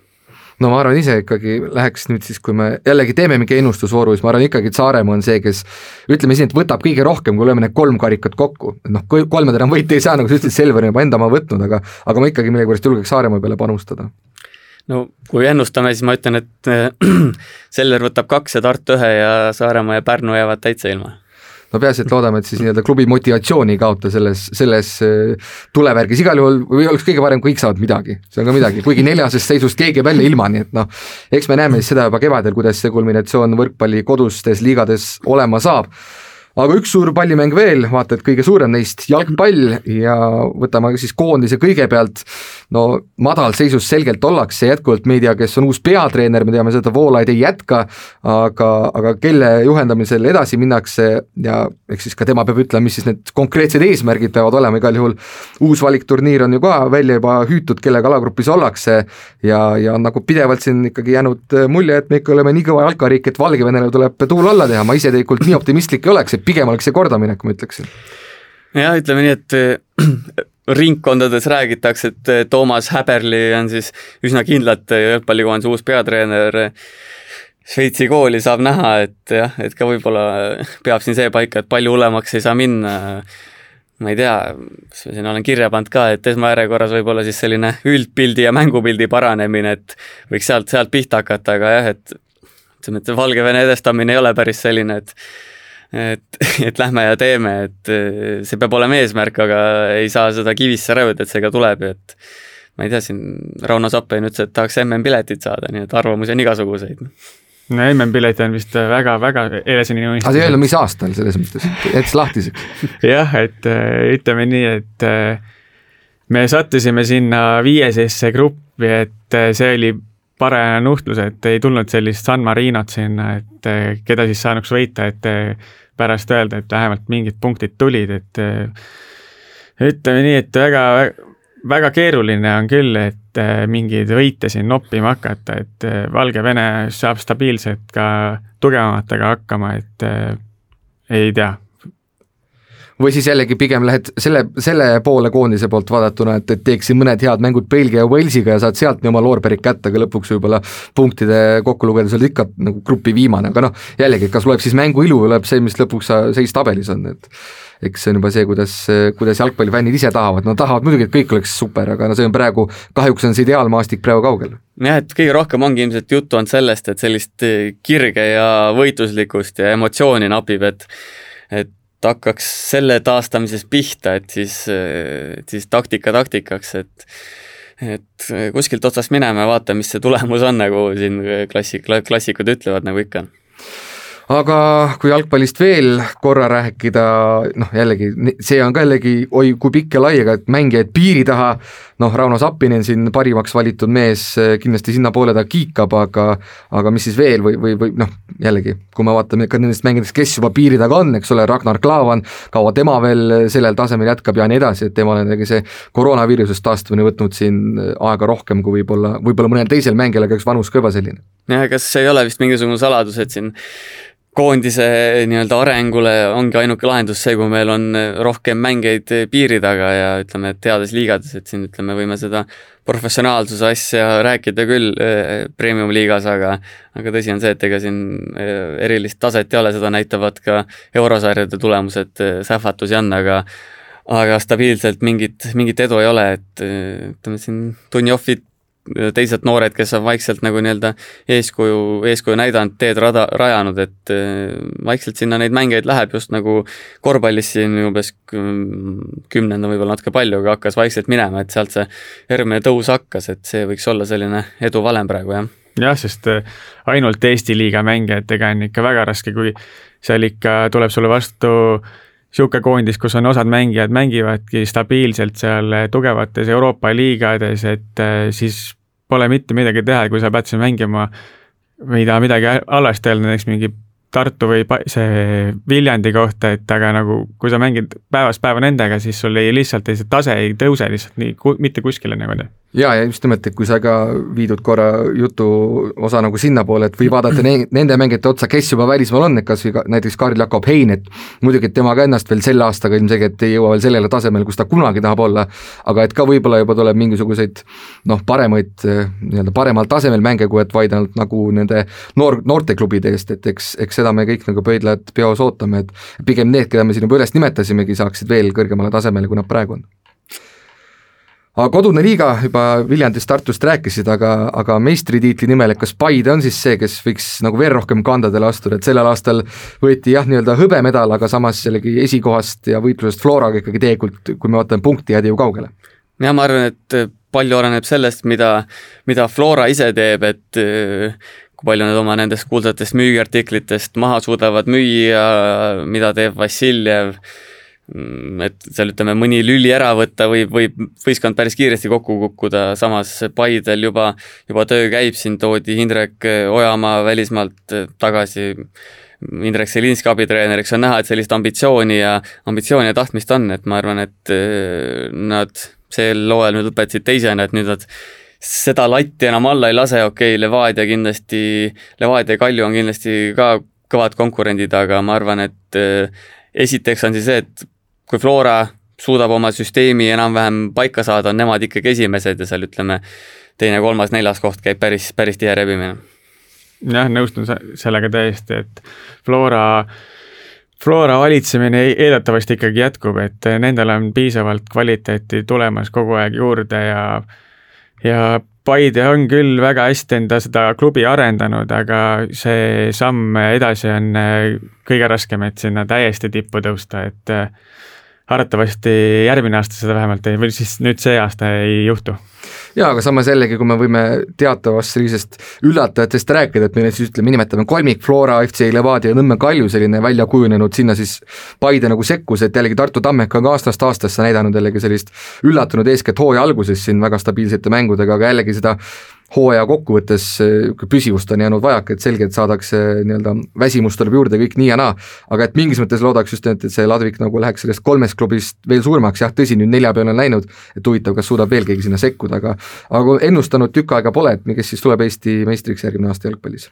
no ma arvan ise ikkagi läheks nüüd siis, kui me jällegi teeme mingi ennustusvooru, siis ma arvan ikkagi, et Saaremaa on see, kes ütleme siin, et võtab kõige rohkem, kui lööme need kolm karikat kokku, noh, kolmanda enam võita ei saa, nagu sa ütlesid, Selver on juba enda oma võtnud, aga aga ma ikkagi millegipärast julgeks Saaremaa peale panustada. No kui ennustame, siis ma ütlen, et Selver võtab kaks ja Tartu ühe ja Saaremaa ja Pärnu jäävad täitsa ilma no peaasi, et loodame, et siis nii-öelda klubi motivatsiooni ei kaota selles, selles äh, tulevärgis, igal juhul või oleks kõige parem, kui kõik saavad midagi, see on ka midagi, kuigi neljasest seisust keegi jääb välja ilma, nii et noh, eks me näeme siis seda juba kevadel, kuidas see kulminatsioon võrkpalli kodustes liigades olema saab aga üks suur pallimäng veel, vaata et kõige suurem neist, jalgpall ja võtame siis koondise kõigepealt, no madalseisus selgelt ollakse jätkuvalt, me ei tea, kes on uus peatreener, me teame seda, Voolaid ei jätka, aga, aga kelle juhendamisel edasi minnakse ja eks siis ka tema peab ütlema, mis siis need konkreetsed eesmärgid peavad olema, igal juhul uus valikturniir on ju ka välja juba hüütud, kellega alagrupis ollakse ja, ja on nagu pidevalt siin ikkagi jäänud mulje, et me ikka oleme nii kõva jalkariik, et Valgevenele tuleb tuul alla teha, ma ise tegelikult nii optimistlik ei oleks, et pigem oleks see kordaminek, ma ütleksin. jah, ütleme nii, et äh, ringkondades räägitakse, et äh, Toomas Häberli on siis üsna kindlalt äh, jalgpallikoondise uus peatreener. Šveitsi kooli saab näha, et jah, et ka võib-olla peab siin see paika, et palju hullemaks ei saa minna. ma ei tea, siin olen kirja pannud ka, et esmajärjekorras võib-olla siis selline üldpildi ja mängupildi paranemine, et võiks sealt, sealt pihta hakata, aga jah, et ütleme, et Valgevene edestamine ei ole päris selline, et et, et lähme ja teeme, et eh, see peab olema eesmärk, aga ei saa seda kivisse rõhuda, et see ka tuleb ju, et ma ei tea, siin Rauno Sappein ütles, et tahaks MM-piletit saada, nii et arvamusi on igasuguseid. no MM-pilet on vist väga-väga eneseni unistus. aga ei öelda, mis aastal selles mõttes, jättis lahtiseks jah, et eh, ütleme nii, et eh, me sattusime sinna viiesesse gruppi, et see oli parem nuhtlus, et ei tulnud sellist San Marinot sinna, et keda siis saanuks võita, et pärast öelda, et vähemalt mingid punktid tulid, et ütleme nii, et väga, väga keeruline on küll, et äh, mingeid võite siin noppima hakata, et äh, Valgevene saab stabiilselt ka tugevamatega hakkama, et ei tea või siis jällegi pigem lähed selle, selle poole koondise poolt vaadatuna, et, et teeksid mõned head mängud Belgia ja Walesiga ja saad sealt nii oma loorberid kätte, aga lõpuks võib-olla punktide kokku lugedes oled ikka nagu grupi viimane, aga noh, jällegi, kas loeb siis mängu ilu või loeb see, mis lõpuks seis tabelis on, et eks see on juba see, kuidas, kuidas jalgpallifännid ise tahavad, nad tahavad muidugi, et kõik oleks super, aga no see on praegu, kahjuks on see ideaalmaastik praegu kaugel. jah, et kõige rohkem ongi ilmselt juttu olnud sellest, et sellist kirge ja võitluslikkust ja emotsiooni napib, et et hakkaks selle taastamisest pihta, et siis, siis taktika taktikaks, et et kuskilt otsast minema ja vaata, mis see tulemus on, nagu siin klassik, klassikud ütlevad, nagu ikka. Aga kui jalgpallist veel korra rääkida, noh jällegi, see on ka jällegi oi kui pikk ja lai, aga et mängijaid piiri taha, noh, Rauno Sappinen siin parimaks valitud mees, kindlasti sinnapoole ta kiikab, aga aga mis siis veel või, või, või noh, jällegi, kui me vaatame ka nendest mängijatest, kes juba piiri taga on, eks ole, Ragnar Klavan, kaua tema veel sellel tasemel jätkab ja nii edasi, et temal on jällegi see koroonaviirusest taastumine võtnud siin aega rohkem kui võib-olla, võib-olla mõnel teisel mängijal, aga eks vanus ka juba selline. jah, kas ei ole vist mingisugune saladus, et siin koondise nii-öelda arengule ongi ainuke lahendus see, kui meil on rohkem mängijaid piiri taga ja ütleme, et heades liigades, et siin ütleme, võime seda professionaalsuse asja rääkida küll eh, premium-liigas, aga aga tõsi on see, et ega siin eh, erilist taset ei ole, seda näitavad ka eurosarjade tulemused, eh, sähvatusi on, aga aga stabiilselt mingit, mingit edu ei ole, et ütleme siin Dunjovit teised noored, kes on vaikselt nagu nii-öelda eeskuju, eeskuju näidanud, teed rada, rajanud, et äh, vaikselt sinna neid mängijaid läheb just nagu korvpallis siin umbes kümnenda võib-olla natuke palju, aga hakkas vaikselt minema, et sealt see järgmine tõus hakkas, et see võiks olla selline edu valem praegu, jah. jah, sest äh, ainult Eesti liiga mängijatega on ikka väga raske, kui seal ikka tuleb sulle vastu niisugune koondis, kus on osad mängijad mängivadki stabiilselt seal tugevates Euroopa liigades, et äh, siis pole mitte midagi teha, kui sa pead siin mängima, ma ei taha midagi halvasti öelda, näiteks mingi Tartu või see Viljandi kohta, et aga nagu kui sa mängid päevast päeva nendega, siis sul ei lihtsalt ei, see tase ei tõuse lihtsalt nii ku, mitte kuskile nagu ja, ja just nimelt, et kui sa ka viidud korra jutu osa nagu sinnapoole, et või vaadata ne nende mängijate otsa, kes juba välismaal on, et kas või ka näiteks Karl-Jakob Hein, et muidugi, et tema ka ennast veel selle aastaga ilmselgelt ei jõua veel sellele tasemele, kus ta kunagi tahab olla, aga et ka võib-olla juba tuleb mingisuguseid noh, paremaid, nii-öelda paremal tasemel mänge, kui et vaid ainult nagu nende noor, noorteklubide eest, et eks, eks seda me kõik nagu pöidlad peos ootame, et pigem need, keda me siin juba üles nimetasimegi, saaksid veel kõrgemale tasemele, kui nad praegu on aga kodune liiga juba Viljandist, Tartust rääkisid, aga, aga meistritiitli nimel, et kas Paide on siis see, kes võiks nagu veel rohkem kandadele astuda, et sellel aastal võeti jah, nii-öelda hõbemedal, aga samas jällegi esikohast ja võitlusest Floraga ikkagi tegelikult, kui me vaatame punkti, jäädi ju kaugele. jah, ma arvan, et palju oleneb sellest, mida, mida Flora ise teeb, et kui palju nad oma nendest kuulsatest müügiartiklitest maha suudavad müüa, mida teeb Vassiljev. Mm, et seal ütleme, mõni lüli ära võtta võib, võib võistkond päris kiiresti kokku kukkuda, samas Paidel juba, juba töö käib, siin toodi Indrek Ojamaa välismaalt tagasi, Indrek Selinski abitreeneriks, on näha, et sellist ambitsiooni ja, ambitsiooni ja tahtmist on, et ma arvan, et eh, nad sel hooajal nüüd lõpetasid teisena, et nüüd nad seda latti enam alla ei lase, okei okay,, Levadia kindlasti, Levadia ja Kalju on kindlasti ka kõvad konkurendid, aga ma arvan, et eh, esiteks on siis see, et kui Flora suudab oma süsteemi enam-vähem paika saada, on nemad ikkagi esimesed ja seal ütleme, teine, kolmas, neljas koht käib päris, päris tihe rebimine. jah, nõustun sellega täiesti, et Flora Flora valitsemine eeldatavasti ikkagi jätkub, et nendel on piisavalt kvaliteeti tulemas kogu aeg juurde ja ja Paide on küll väga hästi enda seda klubi arendanud, aga see samm edasi on kõige raskem, et sinna täiesti tippu tõusta, et arvatavasti järgmine aasta seda vähemalt ei, või siis nüüd see aasta ei juhtu. Jaa, aga samas jällegi, kui me võime teatavast sellisest üllatajatest rääkida, et meil siis ütleme, nimetame kolmik Flora, FC Levadia ja Nõmme Kalju selline välja kujunenud, sinna siis Paide nagu sekkus, et jällegi Tartu Tammeka on ka aastast aastasse näidanud jällegi sellist üllatunud eeskätt hooaja alguses siin väga stabiilsete mängudega, aga jällegi seda hooaja kokkuvõttes püsivust on jäänud vajaka, et selgelt saadakse nii-öelda väsimust tuleb juurde kõik nii ja naa, aga et mingis mõttes loodaks just nimelt, et see Ladvik nagu läheks sellest kolmest klubist veel suuremaks, jah, tõsi, nüüd nelja peale on läinud, et huvitav, kas suudab veel keegi sinna sekkuda, aga aga ennustanud tükk aega pole, et kes siis tuleb Eesti meistriks järgmine aasta jalgpallis?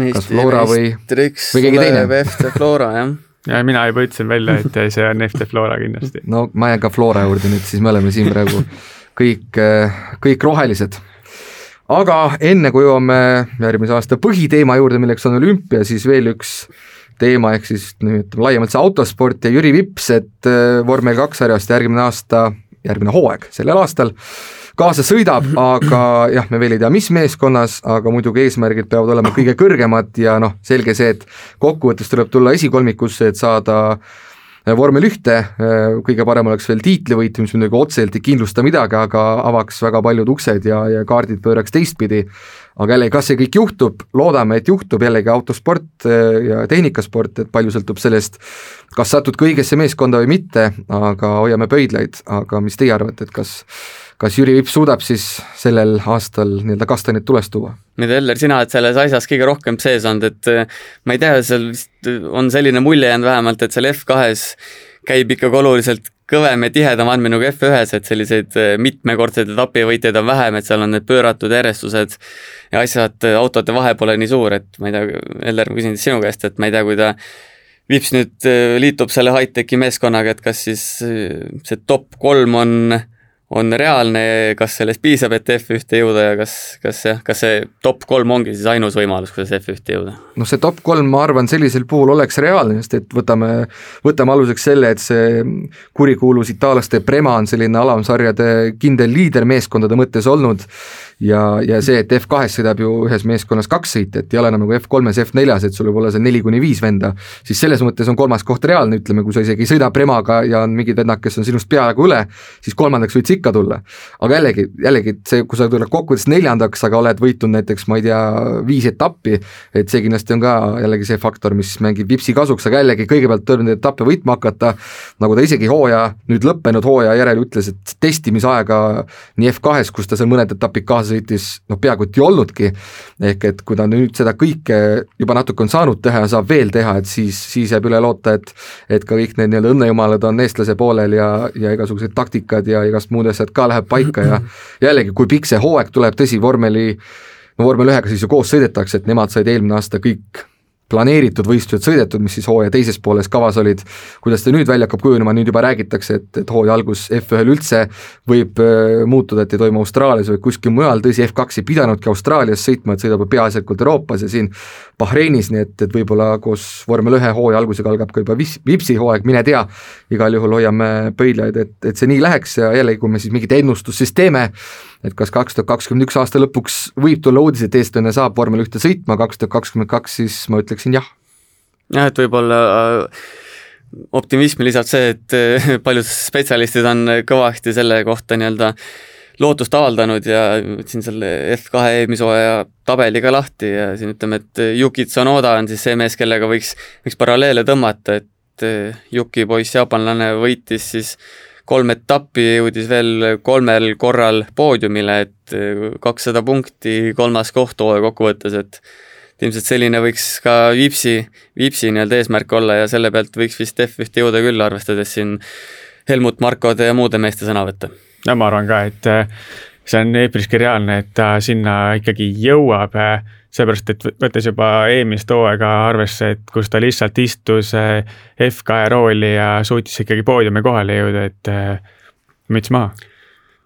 kas Flora või, või keegi teine? FC Flora, jah ja mina juba ütlesin välja, et see on FC Flora kindlasti. no ma jään ka Flora juurde nüüd, siis me oleme siin praegu kõik, kõik rohelised. aga enne, kui jõuame järgmise aasta põhiteema juurde, milleks on olümpia, siis veel üks teema, ehk siis ütleme laiemalt see autosport ja Jüri Vips, et äh, vormel kaks sarjast järgmine aasta, järgmine hooaeg sellel aastal kaasa sõidab, aga jah, me veel ei tea, mis meeskonnas, aga muidugi eesmärgid peavad olema kõige kõrgemad ja noh, selge see, et kokkuvõttes tuleb tulla esikolmikusse, et saada Äh, vormel ühte, äh, kõige parem oleks veel tiitlivõit, mis muidugi otseselt ei kindlusta midagi, aga avaks väga paljud uksed ja, ja kaardid pööraks teistpidi. Aga jällegi, kas see kõik juhtub, loodame, et juhtub, jällegi autosport äh, ja tehnikasport, et palju sõltub sellest, kas satud ka õigesse meeskonda või mitte, aga hoiame pöidlaid, aga mis teie arvate, et kas kas Jüri Vips suudab siis sellel aastal nii-öelda kastanid tulest tuua? nüüd Eller, sina oled selles asjas kõige rohkem sees olnud, et äh, ma ei tea, seal vist on selline mulje jäänud vähemalt, et seal F2-s käib ikkagi oluliselt kõvem ja tihedam andmine nagu F1-s, et selliseid äh, mitmekordseid etapivõitjaid on vähem, et seal on need pööratud järjestused ja asjad äh, autode vahe pole nii suur, et ma ei tea, Eller, ma küsin sinu käest, et ma ei tea, kui ta Vips nüüd liitub selle high-tech'i meeskonnaga, et kas siis see top kolm on on reaalne, kas sellest piisab, et F1-te jõuda ja kas, kas jah, kas see top kolm ongi siis ainus võimalus, kuidas F1-te jõuda? noh, see top kolm, ma arvan, sellisel puhul oleks reaalne, sest et võtame, võtame aluseks selle, et see kurikuulus itaallaste Prema on selline alamsarjade kindel liider meeskondade mõttes olnud ja, ja see, et F2-s sõidab ju ühes meeskonnas kaks sõitjat, ei ole enam nagu F3-s, F4-s, et sul võib olla seal neli kuni viis venda, siis selles mõttes on kolmas koht reaalne, ütleme, kui sa isegi ei sõida Premaga ja on mingid vennad, kes on sinust peaaegu üle, siis kolmandaks võid sa ikka tulla. aga jällegi, jällegi see, kui sa tuled kokkuvõttes neljandaks, aga oled võitnud näiteks, ma ei tea, viis etappi, et see kindlasti on ka jällegi see faktor, mis mängib Vipsi kasuks, aga jällegi kõigepealt tuleb neid etappe võitma hakata, nagu ta isegi hooaja, nüüd lõppenud hooaja järel ütles, et testimisaega nii F2-s, kus ta seal mõned etapid kaasa sõitis, noh peaaegu et ei olnudki, ehk et kui ta nüüd seda kõike juba natuke on saanud teha ja saab veel teha, et siis, siis jääb üle loota, et et ka kõik need nii-öelda õnnejumalad on eestlase poolel ja, ja igasugused taktikad ja igast muud asjad ka läheb paika ja jällegi, kui pikk see hooaeg tuleb, tõsi, vormeli no vormel ühega siis ju koos sõidetakse, et nemad said eelmine aasta kõik planeeritud võistlused sõidetud, mis siis hooaja teises pooles kavas olid, kuidas ta nüüd välja hakkab kujunema, nüüd juba räägitakse, et, et hooaja algus F1-l üldse võib äh, muutuda, et ei toimu Austraalias või kuskil mujal, tõsi, F2 ei pidanudki Austraalias sõitma, et sõidab peaasjalikult Euroopas ja siin Bahreinis, nii et, et võib-olla koos vormel ühe hooaja algusega algab ka juba vis-, Vipsi hooaeg, mine tea, igal juhul hoiame pöidlaid, et, et see nii läheks ja jällegi, kui me siis mingit ennustust siis teeme, et kas kaks tuhat kakskümmend üks aasta lõpuks võib tulla uudis, et eestlane saab vormel ühte sõitma, kaks tuhat kakskümmend kaks, siis ma ütleksin jah. jah, et võib-olla äh, optimismi lisab see, et äh, paljud spetsialistid on kõvasti selle kohta nii-öelda lootust avaldanud ja võtsin selle F2 eelmise hooaja tabeli ka lahti ja siin ütleme, et Yuki Tsunoda on siis see mees, kellega võiks, võiks paralleele tõmmata, et äh, Yuki poiss, jaapanlane, võitis siis kolm etappi, jõudis veel kolmel korral poodiumile, et äh, kakssada punkti, kolmas koht hooaja kokkuvõttes, et ilmselt selline võiks ka Viipsi, Viipsi nii-öelda eesmärk olla ja selle pealt võiks vist F1-te jõuda küll, arvestades siin Helmut Markode ja muude meeste sõnavõtte. no ma arvan ka, et äh, see on üpriski reaalne, et ta sinna ikkagi jõuab äh, seepärast, et võttes juba eelmist hooaega arvesse, et kus ta lihtsalt istus eh, F2 rooli ja suutis ikkagi poodiumi kohale jõuda, et eh, müts maha.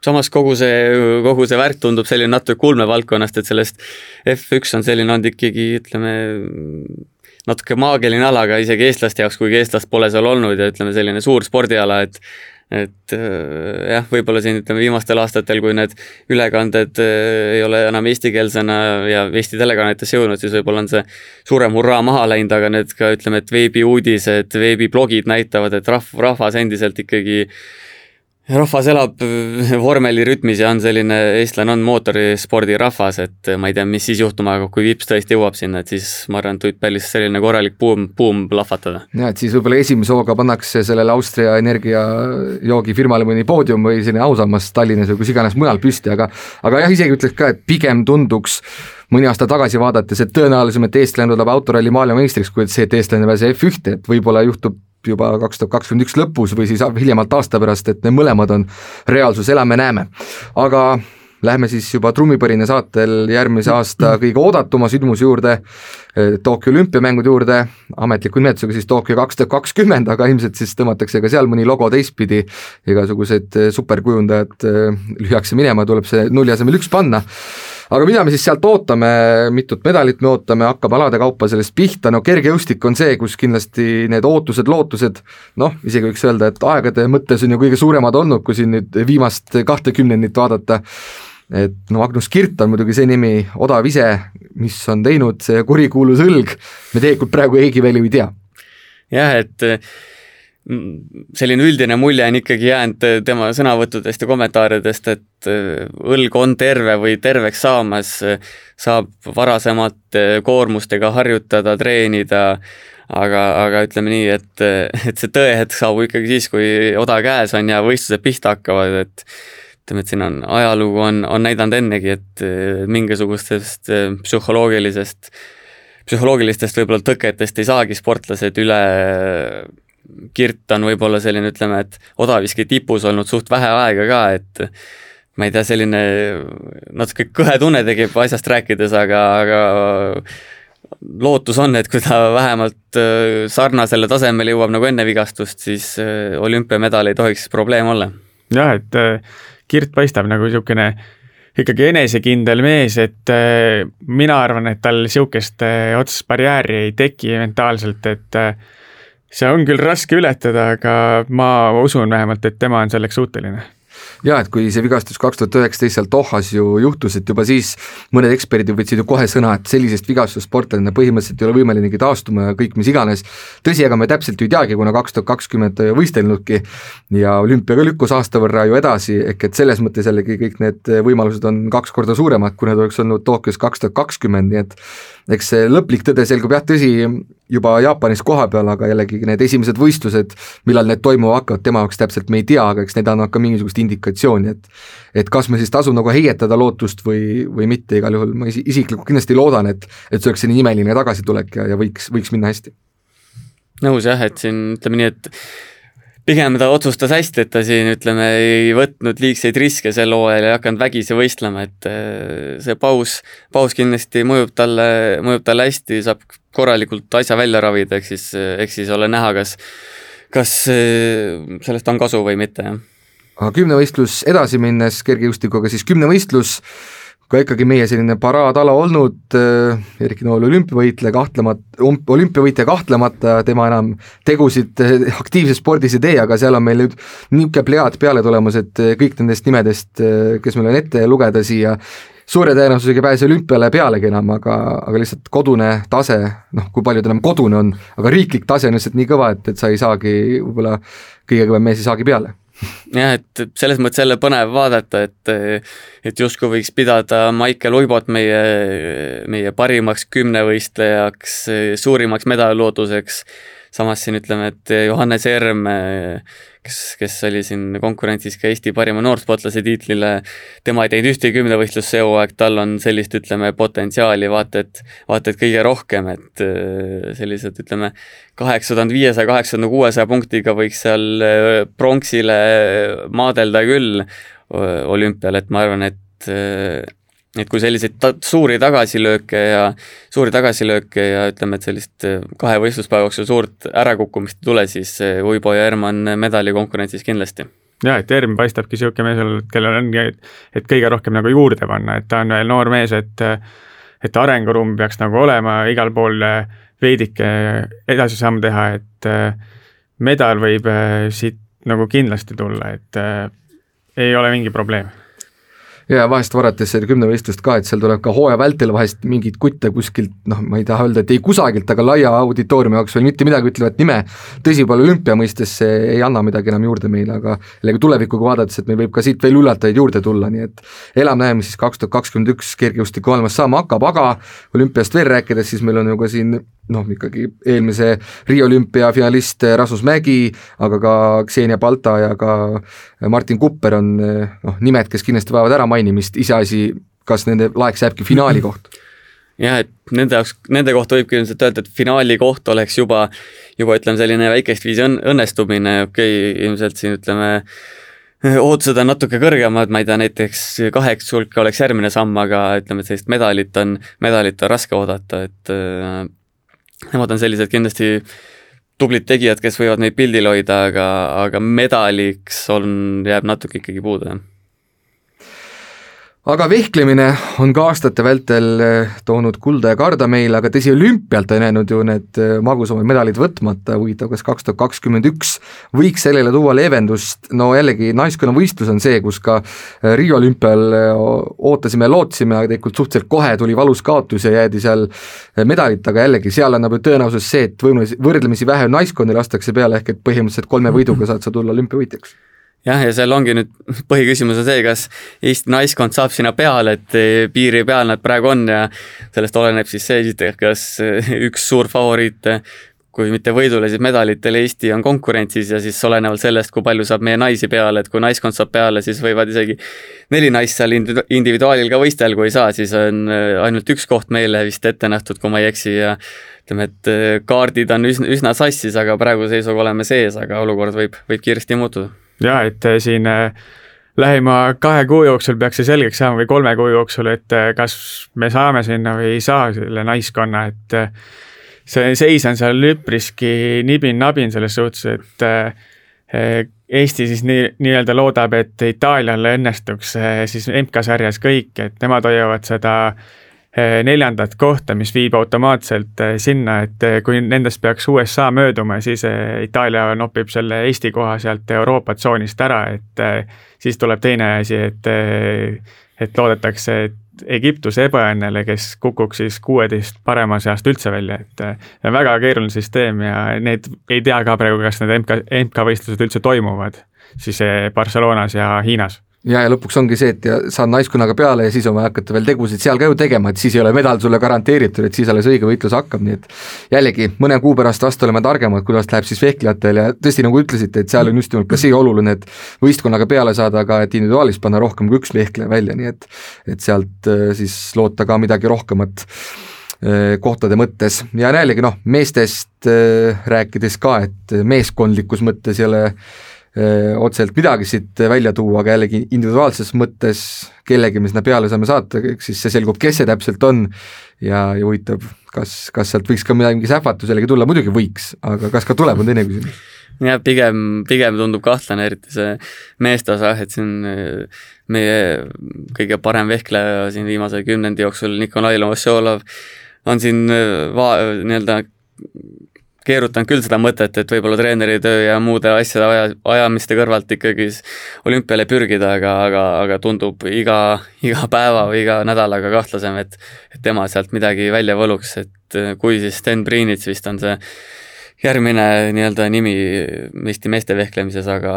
Samas kogu see, kogu see värk tundub selline natuke ulmevaldkonnast, et sellest F1 on selline olnud ikkagi ütleme, natuke maagiline ala ka isegi eestlaste jaoks, kuigi eestlast pole seal olnud ja ütleme, selline suur spordiala, et et äh, jah, võib-olla siin ütleme viimastel aastatel, kui need ülekanded äh, ei ole enam eestikeelsena ja Eesti telekanalitesse jõudnud, siis võib-olla on see suurem hurraa maha läinud, aga need ka ütleme, et veebiuudised, veebiblogid näitavad, et rahv-, rahvas endiselt ikkagi äh, rahvas elab vormelirütmis ja on selline, eestlane on mootorispordirahvas, et ma ei tea, mis siis juhtuma hakkab, kui Vips tõesti jõuab sinna, et siis ma arvan, et võib päris selline korralik buum, buum plahvatada. ja et siis võib-olla esimese hooga pannakse sellele Austria energiajoogifirmale mõni poodium või selline ausammas Tallinnas või kus iganes mujal püsti, aga aga jah, isegi ütleks ka, et pigem tunduks mõni aasta tagasi vaadates, et tõenäolisem, et eestlane tuleb autoralli maailmameistriks, kui et see, et eestlane pääseb F1-te, et võib-olla juhtub juba kaks tuhat kakskümmend üks lõpus või siis hiljemalt aasta pärast, et need mõlemad on reaalsus, elame-näeme. aga lähme siis juba trummipõrina saatel järgmise aasta kõige oodatuma sündmuse juurde, eh, Tokyo olümpiamängude juurde, ametliku nimetusega siis Tokyo kaks tuhat kakskümmend, aga ilmselt siis tõmmatakse ka seal mõni logo teistpidi, igasugused eh, superkujundajad eh, lüüakse minema, tuleb see nulli asemel üks panna aga mida me siis sealt ootame, mitut medalit me ootame, hakkab alade kaupa sellest pihta, no kergejõustik on see, kus kindlasti need ootused, lootused noh, isegi võiks öelda, et aegade mõttes on ju kõige suuremad olnud, kui siin nüüd viimast kahtekümnendit vaadata, et no Magnus Kirt on muidugi see nimi, odav ise, mis on teinud see kurikuulus õlg, me tegelikult praegu keegi veel ju ei tea. jah, et selline üldine mulje on ikkagi jäänud tema sõnavõttudest ja kommentaaridest, et äh, õlg on terve või terveks saamas, saab varasemate koormustega harjutada, treenida, aga, aga ütleme nii, et, et see tõehetk saabub ikkagi siis, kui oda käes on ja võistlused pihta hakkavad, et ütleme, et siin on, ajalugu on, on näidanud ennegi, et mingisugustest äh, psühholoogilisest, psühholoogilistest võib-olla tõketest ei saagi sportlased üle Kirt on võib-olla selline, ütleme, et odaviski tipus olnud suht vähe aega ka, et ma ei tea, selline natuke kõhe tunne tekib asjast rääkides, aga, aga lootus on, et kui ta vähemalt äh, sarnasele tasemele jõuab nagu enne vigastust, siis äh, olümpiamedal ei tohiks probleem olla. jah, et äh, Kirt paistab nagu niisugune ikkagi enesekindel mees, et mina arvan, et tal niisugust otsest barjääri ei teki mentaalselt, et see on küll raske ületada, aga ma usun vähemalt, et tema on selleks suuteline jaa, et kui see vigastus kaks tuhat üheksateist seal Dohas ju juhtus, et juba siis mõned eksperdid võtsid ju kohe sõna, et sellisest vigastust sportlane põhimõtteliselt ei ole võimelinegi taastuma ja kõik mis iganes. tõsi, ega me täpselt ju ei teagi, kuna kaks tuhat kakskümmend võistelnudki ja olümpia ka lükkus aasta võrra ju edasi, ehk et selles mõttes jällegi kõik need võimalused on kaks korda suuremad, kui need oleks olnud Tokyos kaks tuhat kakskümmend, nii et eks see lõplik tõde selgub jah, tõsi, juba Jaapanis kohapeal, aga jällegi need esimesed võistlused, millal need toimuma hakkavad, tema jaoks täpselt me ei tea, aga eks need annavad ka mingisugust indikatsiooni, et et kas me siis tasub nagu heietada lootust või, või mitte, igal juhul ma isi-, isiklikult kindlasti loodan, et et see oleks selline imeline tagasitulek ja, ja võiks, võiks minna hästi. nõus jah, et siin ütleme nii, et pigem ta otsustas hästi, et ta siin ütleme, ei võtnud liigseid riske sel hooajal ja ei hakanud vägisi võistlema, et äh, see paus, paus kindlasti mõjub talle, mõjub talle hästi, saab korralikult asja välja ravida, ehk siis, ehk siis ole näha, kas kas äh, sellest on kasu või mitte, jah. aga kümnevõistlus edasi minnes kergejõustikuga, siis kümnevõistlus ka ikkagi meie selline paraadala olnud, äh, Erik Nool olümpiavõitleja kahtlemata, olümpiavõitja kahtlemata, tema enam tegusid äh, aktiivses spordis ei tee, aga seal on meil nüüd niisugune plejaad peale tulemas, et äh, kõik nendest nimedest, kes meil on ette lugeda siia, suure tõenäosusega ei pääse olümpiale pealegi enam, aga, aga lihtsalt kodune tase, noh, kui palju ta enam kodune on, aga riiklik tase on lihtsalt nii kõva, et, et sa ei saagi võib-olla kõige kõvem mees ei saagi peale jah, et selles mõttes jälle põnev vaadata, et et justkui võiks pidada Maicel Uibot meie, meie parimaks kümnevõistlejaks, suurimaks medalilootuseks, samas siin ütleme, et Johannes Erm kes, kes oli siin konkurentsis ka Eesti parima noorsportlase tiitlile, tema ei teinud ühtegi kümnevõistlust see hooaeg, tal on sellist, ütleme, potentsiaali vaata et, vaata et kõige rohkem, et äh, sellised, ütleme, kaheksa tuhande viiesaja, kaheksa tuhande kuuesaja punktiga võiks seal äh, pronksile maadelda küll olümpial, et ma arvan, et äh, et kui selliseid ta-, suuri tagasilööke ja, suuri tagasilööke ja ütleme, et sellist äh, kahe võistluspäeva jooksul suurt ärakukkumist ei tule, siis äh, Uibo ja Erman medalikonkurentsis kindlasti. Jaa, et Erm paistabki niisugune mees, kellel on, et kõige rohkem nagu juurde panna, et ta on veel noor mees, et et arenguruum peaks nagu olema igal pool veidike edasisamm teha, et medal võib siit nagu kindlasti tulla, et ei ole mingi probleem ja vahest vaadates kümnevõistlust ka, et seal tuleb ka hooaja vältel vahest mingeid kutte kuskilt, noh, ma ei taha öelda, et ei kusagilt, aga laia auditooriumi jaoks veel mitte midagi ütlevat nime, tõsi, võib-olla olümpia mõistes see ei anna midagi enam juurde meile, aga jällegi tulevikuga vaadates, et meil võib ka siit veel üllatajaid juurde tulla, nii et elame-näeme siis kaks tuhat kakskümmend üks kergejõustiku maailmas saama hakkab, aga olümpiast veel rääkides, siis meil on ju ka siin noh, ikkagi eelmise Riia olümpia finalist Rasmus Mägi, aga ka Xenia Balta ja ka Martin Kupper on noh, nimed, kes kindlasti vajavad äramainemist, iseasi, kas nende laeks jääbki finaali koht. Jah, et nende jaoks, nende kohta võibki ilmselt öelda, et finaali koht oleks juba, juba ütleme, selline väikest viisi õn-, õnnestumine, okei okay,, ilmselt siin ütleme, ootused on natuke kõrgemad, ma ei tea, näiteks kaheks hulka oleks järgmine samm, aga ütleme, et sellist medalit on, medalit on raske oodata, et äh, nemad on sellised kindlasti tublid tegijad, kes võivad meid pildil hoida, aga, aga medaliks on, jääb natuke ikkagi puudu, jah aga vehklemine on ka aastate vältel eh, toonud kulda ja karda meile, aga tõsi, olümpialt on jäänud ju need eh, magusamad medalid võtmata, huvitav, kas kaks tuhat kakskümmend üks võiks sellele tuua leevendust, no jällegi naiskonnavõistlus on see, kus ka eh, Riia olümpial ootasime lootsime, aga tegelikult suhteliselt kohe tuli valus kaotus ja jäädi seal medalit, aga jällegi seal annab ju tõenäosus see, et võimalusi, võrdlemisi vähe naiskondi lastakse peale, ehk et põhimõtteliselt kolme võiduga saad sa tulla olümpiavõitjaks jah, ja seal ongi nüüd põhiküsimus on see, kas Eesti naiskond saab sinna peale, et eh, piiri peal nad praegu on ja sellest oleneb siis see esiteks, kas eh, üks suur favoriit kui mitte võidule, siis medalitele Eesti on konkurentsis ja siis olenevalt sellest, kui palju saab meie naisi peale, et kui naiskond saab peale, siis võivad isegi neli naist seal individuaalil ka võistelda, kui ei saa, siis on eh, ainult üks koht meile vist ette nähtud, kui ma ei eksi ja ütleme, et kaardid on üsna, üsna sassis, aga praeguse seisuga oleme sees, aga olukord võib, võib kiiresti muutuda jaa, et äh, siin äh, lähima kahe kuu jooksul peaks see selgeks saama või kolme kuu jooksul, et äh, kas me saame sinna või ei saa selle naiskonna, et see seis on seal üpriski nibin-nabin selles suhtes, et Eesti siis nii, nii-öelda loodab, et Itaaliale õnnestuks siis MK-sarjas kõik, et nemad hoiavad seda neljandat kohta, mis viib automaatselt sinna, et kui nendest peaks USA mööduma, siis Itaalia nopib selle Eesti koha sealt Euroopa tsoonist ära, et siis tuleb teine asi, et, et loodetakse, et Egiptuse ebaõnnele, kes kukuks siis kuueteist parema seast üldse välja, et väga keeruline süsteem ja need ei tea ka praegu, kas need MK, MK-võistlused üldse toimuvad siis Barcelonas ja Hiinas ja, ja lõpuks ongi see, et ja saad naiskonnaga peale ja siis on vaja hakata veel tegusid seal ka ju tegema, et siis ei ole medal sulle garanteeritud, et siis alles õige võitlus hakkab, nii et jällegi, mõne kuu pärast vast oleme targemad, kuidas läheb siis vehklejatel ja tõesti, nagu ütlesite, et seal on just nimelt ka see oluline, et võistkonnaga peale saada, aga et individuaalis panna rohkem kui üks vehkleja välja, nii et et sealt äh, siis loota ka midagi rohkemat äh, kohtade mõttes. Ja jällegi noh, meestest äh, rääkides ka, et meeskondlikus mõttes ei ole otseselt midagi siit välja tuua, aga jällegi individuaalses mõttes kellegi me sinna peale saame saata, eks siis see selgub, kes see täpselt on ja, ja huvitav, kas, kas sealt võiks ka midagi, sähvatus jällegi tulla, muidugi võiks, aga kas ka tuleb, on teine küsimus. jah, pigem, pigem tundub kahtlane, eriti see meeste osa, et siin meie kõige parem vehkleja siin viimase kümnendi jooksul, Nikolai Lomošolov, on siin va-, nii-öelda keerutanud küll seda mõtet, et võib-olla treeneritöö ja muude asjade aja, ajamiste kõrvalt ikkagi olümpiale pürgida, aga, aga, aga tundub iga, iga päeva või iga nädalaga kahtlasem, et et tema sealt midagi välja võluks, et kui siis Sten Priinits vist on see järgmine nii-öelda nimi Eesti meeste vehklemises, aga,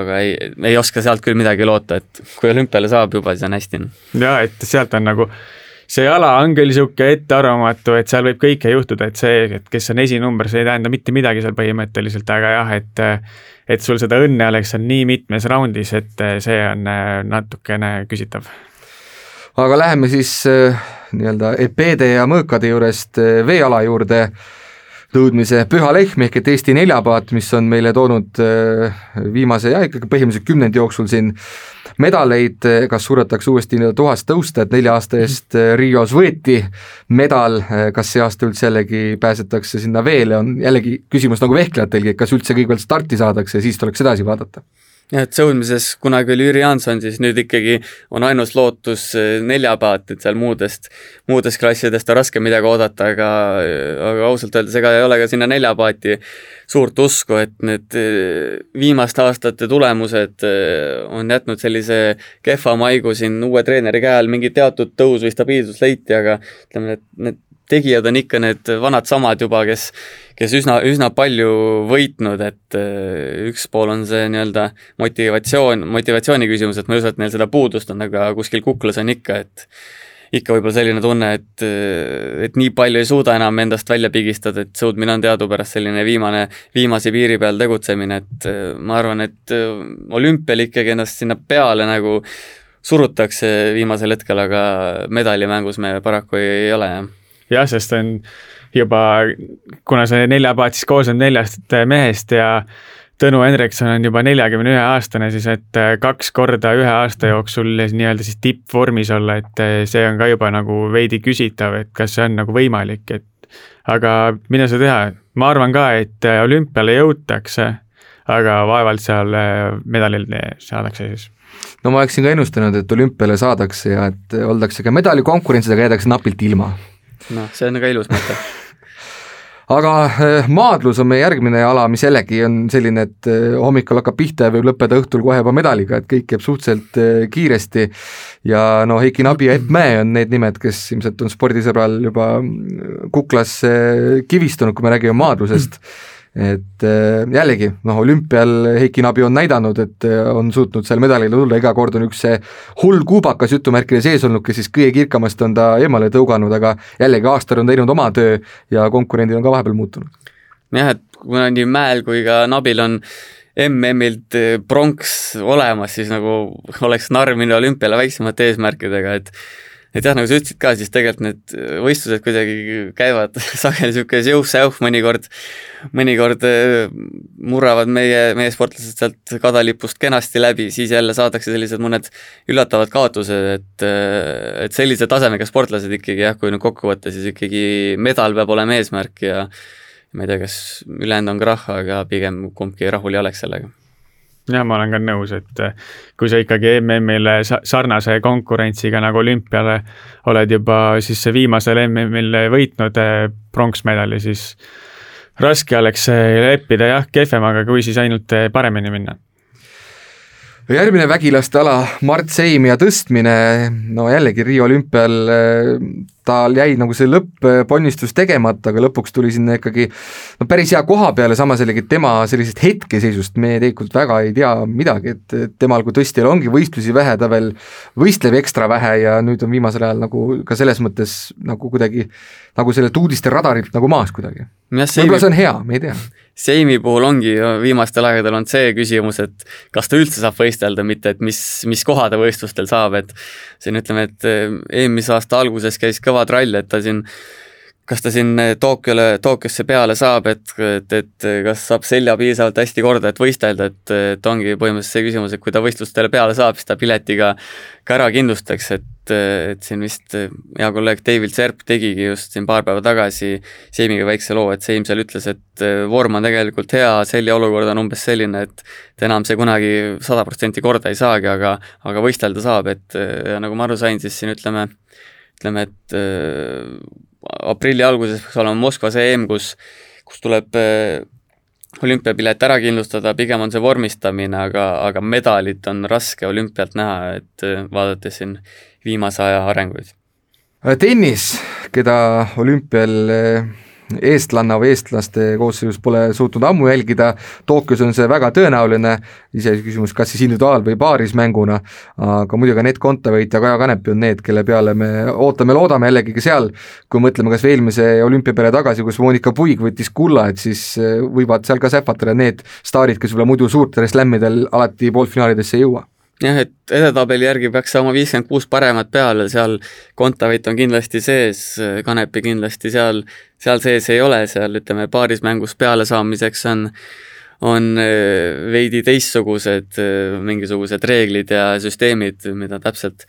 aga ei, ei oska sealt küll midagi loota, et kui olümpiale saab juba, siis on hästi. jaa, et sealt on nagu see ala on küll niisugune ettearvamatu, et seal võib kõike juhtuda, et see, et kes on esinumber, see ei tähenda mitte midagi seal põhimõtteliselt, aga jah, et et sul seda õnne oleks seal nii mitmes raundis, et see on natukene küsitav. aga läheme siis äh, nii-öelda epeede ja mõõkade juurest veeala juurde nõudmise Püha Lehm ehk et Eesti neljapaat, mis on meile toonud äh, viimase ja ikkagi põhimõtteliselt kümnendi jooksul siin medaleid, kas suudetakse uuesti nii-öelda tuhast tõusta, et nelja aasta eest äh, Rios võeti medal, äh, kas see aasta üldse jällegi pääsetakse sinna veele, on jällegi küsimus nagu vehklejatelgi, et kas üldse kõigepealt starti saadakse ja siis tuleks edasi vaadata jah, et sõudmises kunagi oli Jüri Jaanson, siis nüüd ikkagi on ainus lootus eh, neljapaat, et seal muudest, muudest klassidest on raske midagi oodata, aga, aga ausalt öeldes ega ei ole ka sinna neljapaati suurt usku, et need eh, viimaste aastate tulemused eh, on jätnud sellise kehva maigu siin uue treeneri käe all, mingi teatud tõus või stabiilsus leiti, aga ütleme, et need tegijad on ikka need vanad samad juba, kes, kes üsna, üsna palju võitnud, et äh, üks pool on see nii-öelda motivatsioon, motivatsiooni küsimus, et ma ei usu, et neil seda puudust on, aga kuskil kuklas on ikka, et ikka võib-olla selline tunne, et, et nii palju ei suuda enam endast välja pigistada, et sõudmine on teadupärast selline viimane, viimase piiri peal tegutsemine, et äh, ma arvan, et äh, olümpial ikkagi ennast sinna peale nagu surutakse viimasel hetkel, aga medalimängus me paraku ei ole, jah jah, sest on juba, kuna see neljapaat siis koosneb neljast mehest ja Tõnu Hendrikson on juba neljakümne ühe aastane, siis et äh, kaks korda ühe aasta jooksul nii-öelda siis tippvormis olla, et äh, see on ka juba nagu veidi küsitav, et kas see on nagu võimalik, et aga mine sa tea, ma arvan ka, et äh, olümpiale jõutakse, aga vaevalt seal medalile saadakse siis. No ma oleksin ka ennustanud, et olümpiale saadakse ja et oldakse ka medalikonkurentsis, aga jäädakse napilt ilma noh, see on ka ilus mõte. Aga eh, maadlus on meie järgmine ala, mis jällegi on selline, et eh, hommikul hakkab pihta ja võib lõppeda õhtul kohe juba medaliga, et kõik käib suhteliselt eh, kiiresti. Ja no Heiki Nabi ja Epp Mäe on need nimed, kes ilmselt on spordisõbral juba mm, kuklasse kivistunud, kui me räägime maadlusest. mm et äh, jällegi, noh, olümpial Heiki Nabi on näidanud, et äh, on suutnud seal medalile tulla, iga kord on üks see hull kuubakas jutumärkide sees olnud, kes siis kõige kirkamast on ta eemale tõuganud, aga jällegi Aastar on teinud oma töö ja konkurendid on ka vahepeal muutunud. jah, et kuna nii Mäel kui ka Nabil on MM-ilt äh, pronks olemas, siis nagu oleks narr minna olümpiale väiksemate eesmärkidega, et et jah, nagu sa ütlesid ka, siis tegelikult need võistlused kuidagi käivad sageli niisugune jõuh-säuh mõnikord, mõnikord äh, murravad meie, meie sportlased sealt kadalipust kenasti läbi, siis jälle saadakse sellised mõned üllatavad kaotused, et äh, et sellise tasemega sportlased ikkagi jah, kui nüüd kokku võtta, siis ikkagi medal peab olema eesmärk ja ma ei tea, kas ülejäänud on krahh, aga pigem kumbki rahul ei oleks sellega jah, ma olen ka nõus, et äh, kui sa ikkagi MM-il sarnase konkurentsiga nagu olümpiale oled juba siis viimasel MM-il võitnud äh, pronksmedali, siis raske oleks leppida jah, kehvemaga, kui siis ainult paremini minna järgmine vägilaste ala, Mart Seimia tõstmine, no jällegi Riia olümpial tal jäi nagu see lõpp-ponnistus tegemata, aga lõpuks tuli sinna ikkagi no päris hea koha peale, samas jällegi tema sellisest hetkeseisust me tegelikult väga ei tea midagi, et temal kui tõstjal ongi võistlusi vähe, ta veel võistleb ekstra vähe ja nüüd on viimasel ajal nagu ka selles mõttes nagu kuidagi nagu sellelt uudiste radarilt nagu maas kuidagi. võib-olla see on hea, me ei tea Seimi puhul ongi viimastel aegadel olnud see küsimus, et kas ta üldse saab võistelda, mitte et mis, mis koha ta võistlustel saab, et siin ütleme, et eh, eelmise aasta alguses käis kõva trall, et ta siin kas ta siin Tokyole, Tokyosse peale saab, et, et, et kas saab selja piisavalt hästi korda, et võistelda, et, et ongi põhimõtteliselt see küsimus, et kui ta võistlustele peale saab, siis ta piletiga ka ära kindlustaks, et et, et siin vist hea kolleeg David Serp tegigi just siin paar päeva tagasi Seimiga väikse loo, et Seim seal ütles, et vorm on tegelikult hea, selja olukord on umbes selline, et et enam see kunagi sada protsenti korda ei saagi, aga aga võistelda saab, et ja nagu ma aru sain, siis siin ütleme, ütleme, et äh, aprilli alguses peaks olema Moskvas EM, kus, kus tuleb äh, olümpiapilet ära kindlustada, pigem on see vormistamine, aga, aga medalit on raske olümpialt näha, et äh, vaadates siin viimase aja arenguid. tennis, keda olümpial eh, eestlanna või eestlaste koosseisus pole suutnud ammu jälgida, Tokyos on see väga tõenäoline, iseküsimus, kas siis individuaal- või paarismänguna, aga muidugi Anett Kontaveit ja Kaja Kanepi on need, kelle peale me ootame-loodame jällegi ka seal, kui mõtleme kas või eelmise olümpiapeale tagasi, kus Monika Puig võttis kulla, et siis eh, võivad seal ka sähvatada need staarid, kes võib-olla muidu suurtel slämmidel alati poolfinaalidesse ei jõua jah, et edetabeli järgi peaks saama viiskümmend kuus paremat peale, seal Kontaveit on kindlasti sees, Kanepi kindlasti seal, seal sees ei ole, seal ütleme, paaris mängus peale saamiseks on on äh, veidi teistsugused äh, mingisugused reeglid ja süsteemid, mida täpselt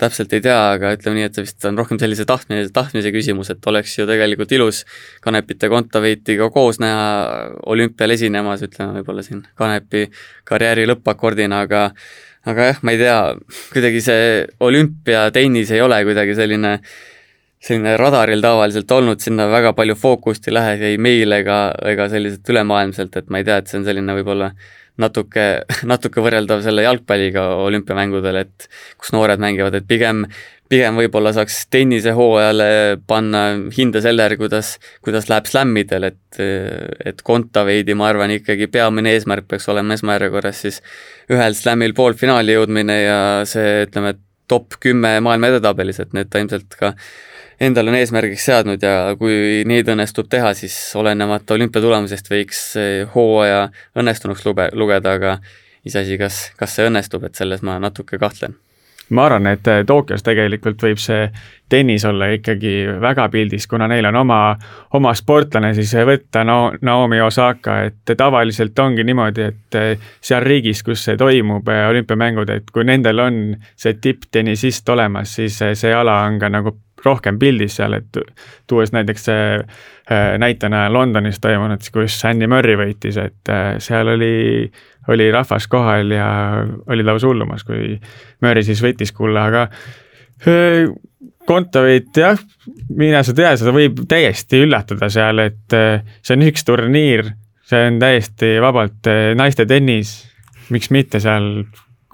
täpselt ei tea, aga ütleme nii, et see vist on rohkem sellise tahtmise, tahtmise küsimus, et oleks ju tegelikult ilus Kanepit ja Kontaveitiga koos näha olümpial esinemas, ütleme võib-olla siin Kanepi karjääri lõppakordina, aga aga jah, ma ei tea, kuidagi see olümpiatennis ei ole kuidagi selline, selline radaril tavaliselt olnud, sinna väga palju fookust ei lähe ei meil ega, ega selliselt ülemaailmselt, et ma ei tea, et see on selline võib-olla natuke, natuke võrreldav selle jalgpalliga olümpiamängudel, et kus noored mängivad, et pigem pigem võib-olla saaks tennisehooajale panna hinde selle järgi, kuidas, kuidas läheb slämmidel, et, et Kontaveidi, ma arvan, ikkagi peamine eesmärk peaks olema esmajärjekorras siis ühel slämmil poolfinaali jõudmine ja see, ütleme, top kümme maailma edetabelis, et need ta ilmselt ka endale on eesmärgiks seadnud ja kui neid õnnestub teha, siis olenemata olümpiatulemusest võiks hooaja õnnestunuks lube, lugeda, aga iseasi, kas, kas see õnnestub, et selles ma natuke kahtlen. Ma arvan, et äh, Tokyos tegelikult võib see tennis olla ikkagi väga pildis, kuna neil on oma, oma sportlane siis võtta, no Naomi Osaka, et tavaliselt ongi niimoodi, et äh, seal riigis, kus see toimub, äh, olümpiamängud, et kui nendel on see tipptennisist olemas, siis see ala on ka nagu rohkem pildis seal, et tuues näiteks näitena Londonis toimunud, kus Andy Murray võitis, et seal oli oli rahvas kohal ja oli lausa hullumas, kui Murry siis võttis kulla, aga Kontaveit jah, mine sa tea, seda võib täiesti üllatada seal, et see on üks turniir, see on täiesti vabalt naiste tennis, miks mitte seal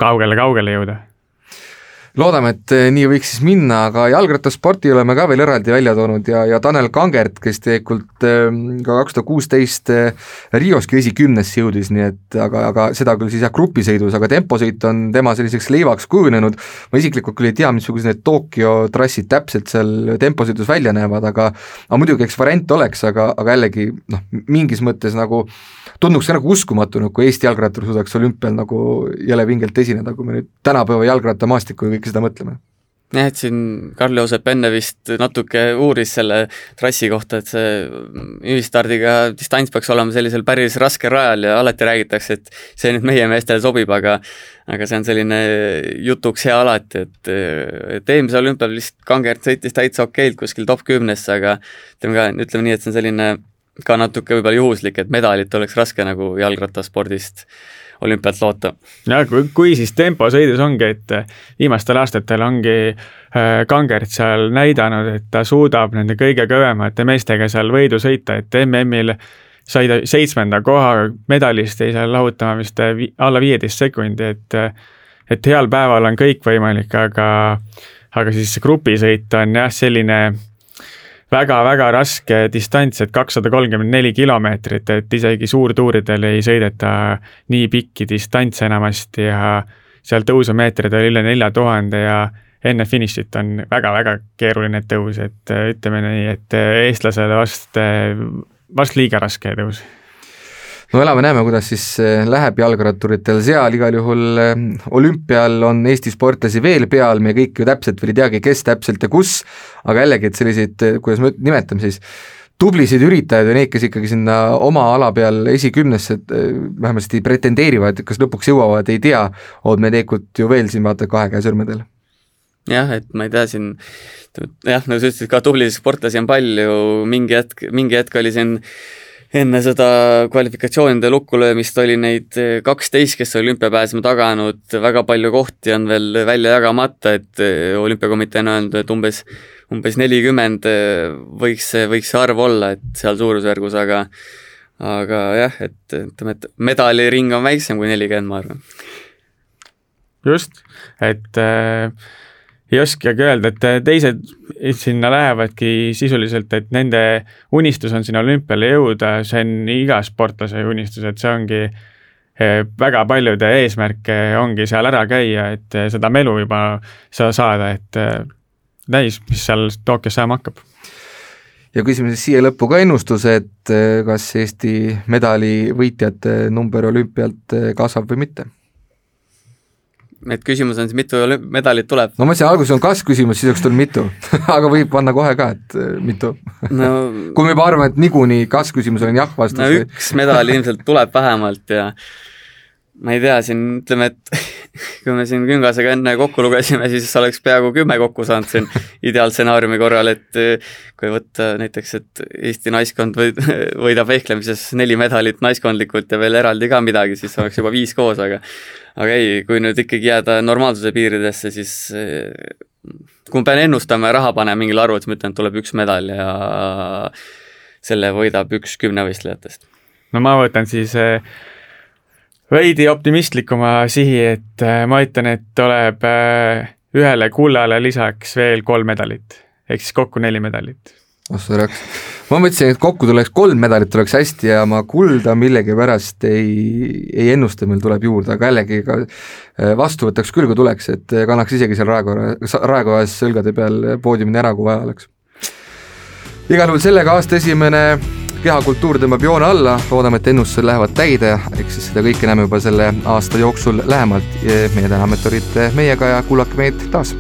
kaugele-kaugele jõuda loodame, et eh, nii võiks siis minna, aga jalgrattasporti oleme ka veel eraldi välja toonud ja, ja Tanel Kangert, kes tegelikult ehm, ka kaks tuhat kuusteist eh, Rioski esikümnesse jõudis, nii et aga, aga seda küll siis jah, grupisõidus, aga temposõit on tema selliseks leivaks kujunenud, ma isiklikult küll ei tea, missugused need Tokyo trassid täpselt seal temposõidus välja näevad, aga aga muidugi, eks variant oleks, aga, aga jällegi noh, mingis mõttes nagu tunduks ka nagu uskumatu, nagu Eesti jalgrattur suudaks olümpial nagu jõle vingelt esineda, kui me nüüd tänapäeva jalgrattamaastikku kõik seda mõtleme jah, et siin Karl-Joosep enne vist natuke uuris selle trassi kohta, et see ühistardiga distants peaks olema sellisel päris raskel rajal ja alati räägitakse, et see nüüd meie meestele sobib, aga aga see on selline jutuks hea alati, et, et eelmisel olümpial vist Kangert sõitis täitsa okeilt kuskil top kümnesse, aga ütleme ka, ütleme nii, et see on selline ka natuke võib-olla juhuslik, et medalit oleks raske nagu jalgrattaspordist olümpialt loota. ja kui, kui siis temposõidus ongi, et viimastel aastatel ongi äh, Kangert seal näidanud, et ta suudab nende kõige kõvemate meestega seal võidu sõita, et MM-il sai ta seitsmenda koha medalist, jäi seal lahutama vist vi alla viieteist sekundi, et et heal päeval on kõik võimalik, aga aga siis grupisõit on jah, selline väga-väga raske distants, et kakssada kolmkümmend neli kilomeetrit, et isegi suurtuuridel ei sõideta nii pikki distantse enamasti ja seal tõusumeetrid oli üle nelja tuhande ja enne finišit on väga-väga keeruline tõus, et ütleme nii, et eestlasele vast, vast liiga raske tõus no elame-näeme, kuidas siis eh, läheb jalgratturitel seal, igal juhul eh, olümpial on Eesti sportlasi veel peal, me kõik ju täpselt veel ei teagi, kes täpselt ja kus, aga jällegi, et selliseid, eh, kuidas me nimetame siis, tublisid üritajaid või neid, kes ikkagi sinna oma ala peal esikümnesse vähemasti pretendeerivad, kas lõpuks jõuavad, ei tea, meil tegelikult ju veel siin vaata kahe käe sõrmedel. Jah, et ma ei tea, siin jah, nagu sa ütlesid, ka tublisid sportlasi on palju, mingi hetk, mingi hetk oli siin enne seda kvalifikatsioonide lukkulöömist oli neid eh, kaksteist, kes olümpiapääsme taganud, väga palju kohti on veel välja jagamata, et eh, olümpiakomitee on öelnud, et umbes, umbes nelikümmend eh, võiks võiks see arv olla, et seal suurusjärgus, aga aga jah, et ütleme, et medaliring on väiksem kui nelikümmend, ma arvan. just, et äh ei oskagi öelda, et teised sinna lähevadki sisuliselt, et nende unistus on sinna olümpiale jõuda, see on iga sportlase unistus, et see ongi eh, väga paljude eesmärk ongi seal ära käia, et seda melu juba saada, et näis, mis seal Tokyos saama hakkab. Ja küsime siis siia lõppu ka ennustuse, et kas Eesti medalivõitjate number olümpialt kasvab või mitte et küsimus on siis, mitu medalit tuleb? no ma mõtlesin, alguses on kas-küsimus, siis oleks tulnud mitu aga võib panna kohe ka, et äh, mitu no, kui me juba arvame, et niikuinii kas-küsimusel on jah vastus. no üks medal ilmselt tuleb vähemalt ja ma ei tea, siin ütleme, et kui me siin Küngasega enne kokku lugesime, siis oleks peaaegu kümme kokku saanud siin ideaalstsenaariumi korral, et eh, kui võtta näiteks, et Eesti naiskond võid, võidab vehklemises neli medalit naiskondlikult ja veel eraldi ka midagi, siis oleks juba viis koos, aga aga ei, kui nüüd ikkagi jääda normaalsuse piiridesse, siis eh, kui ma pean ennustama ja raha panema mingile arvule, siis ma ütlen, et tuleb üks medal ja selle võidab üks kümnevõistlejatest. no ma võtan siis äh veidi optimistlikuma sihi, et äh, ma ütlen, et tuleb ühele kullale lisaks veel kolm medalit, ehk siis kokku neli medalit. Oh sa raks, ma mõtlesin, et kokku tuleks kolm medalit, oleks hästi ja ma kulda millegipärast ei, ei ennusta, meil tuleb juurde, aga jällegi ka äh, vastu võtaks küll, kui tuleks, et kannaks isegi seal raekoja, raekojas õlgade peal poodiumini ära, kui vaja oleks. igal juhul sellega aasta esimene kehakultuur tõmbab joone alla, loodame, et ennustused lähevad täide, eks siis seda kõike näeme juba selle aasta jooksul lähemalt. meie täname, et olite meiega ja kuulake meid taas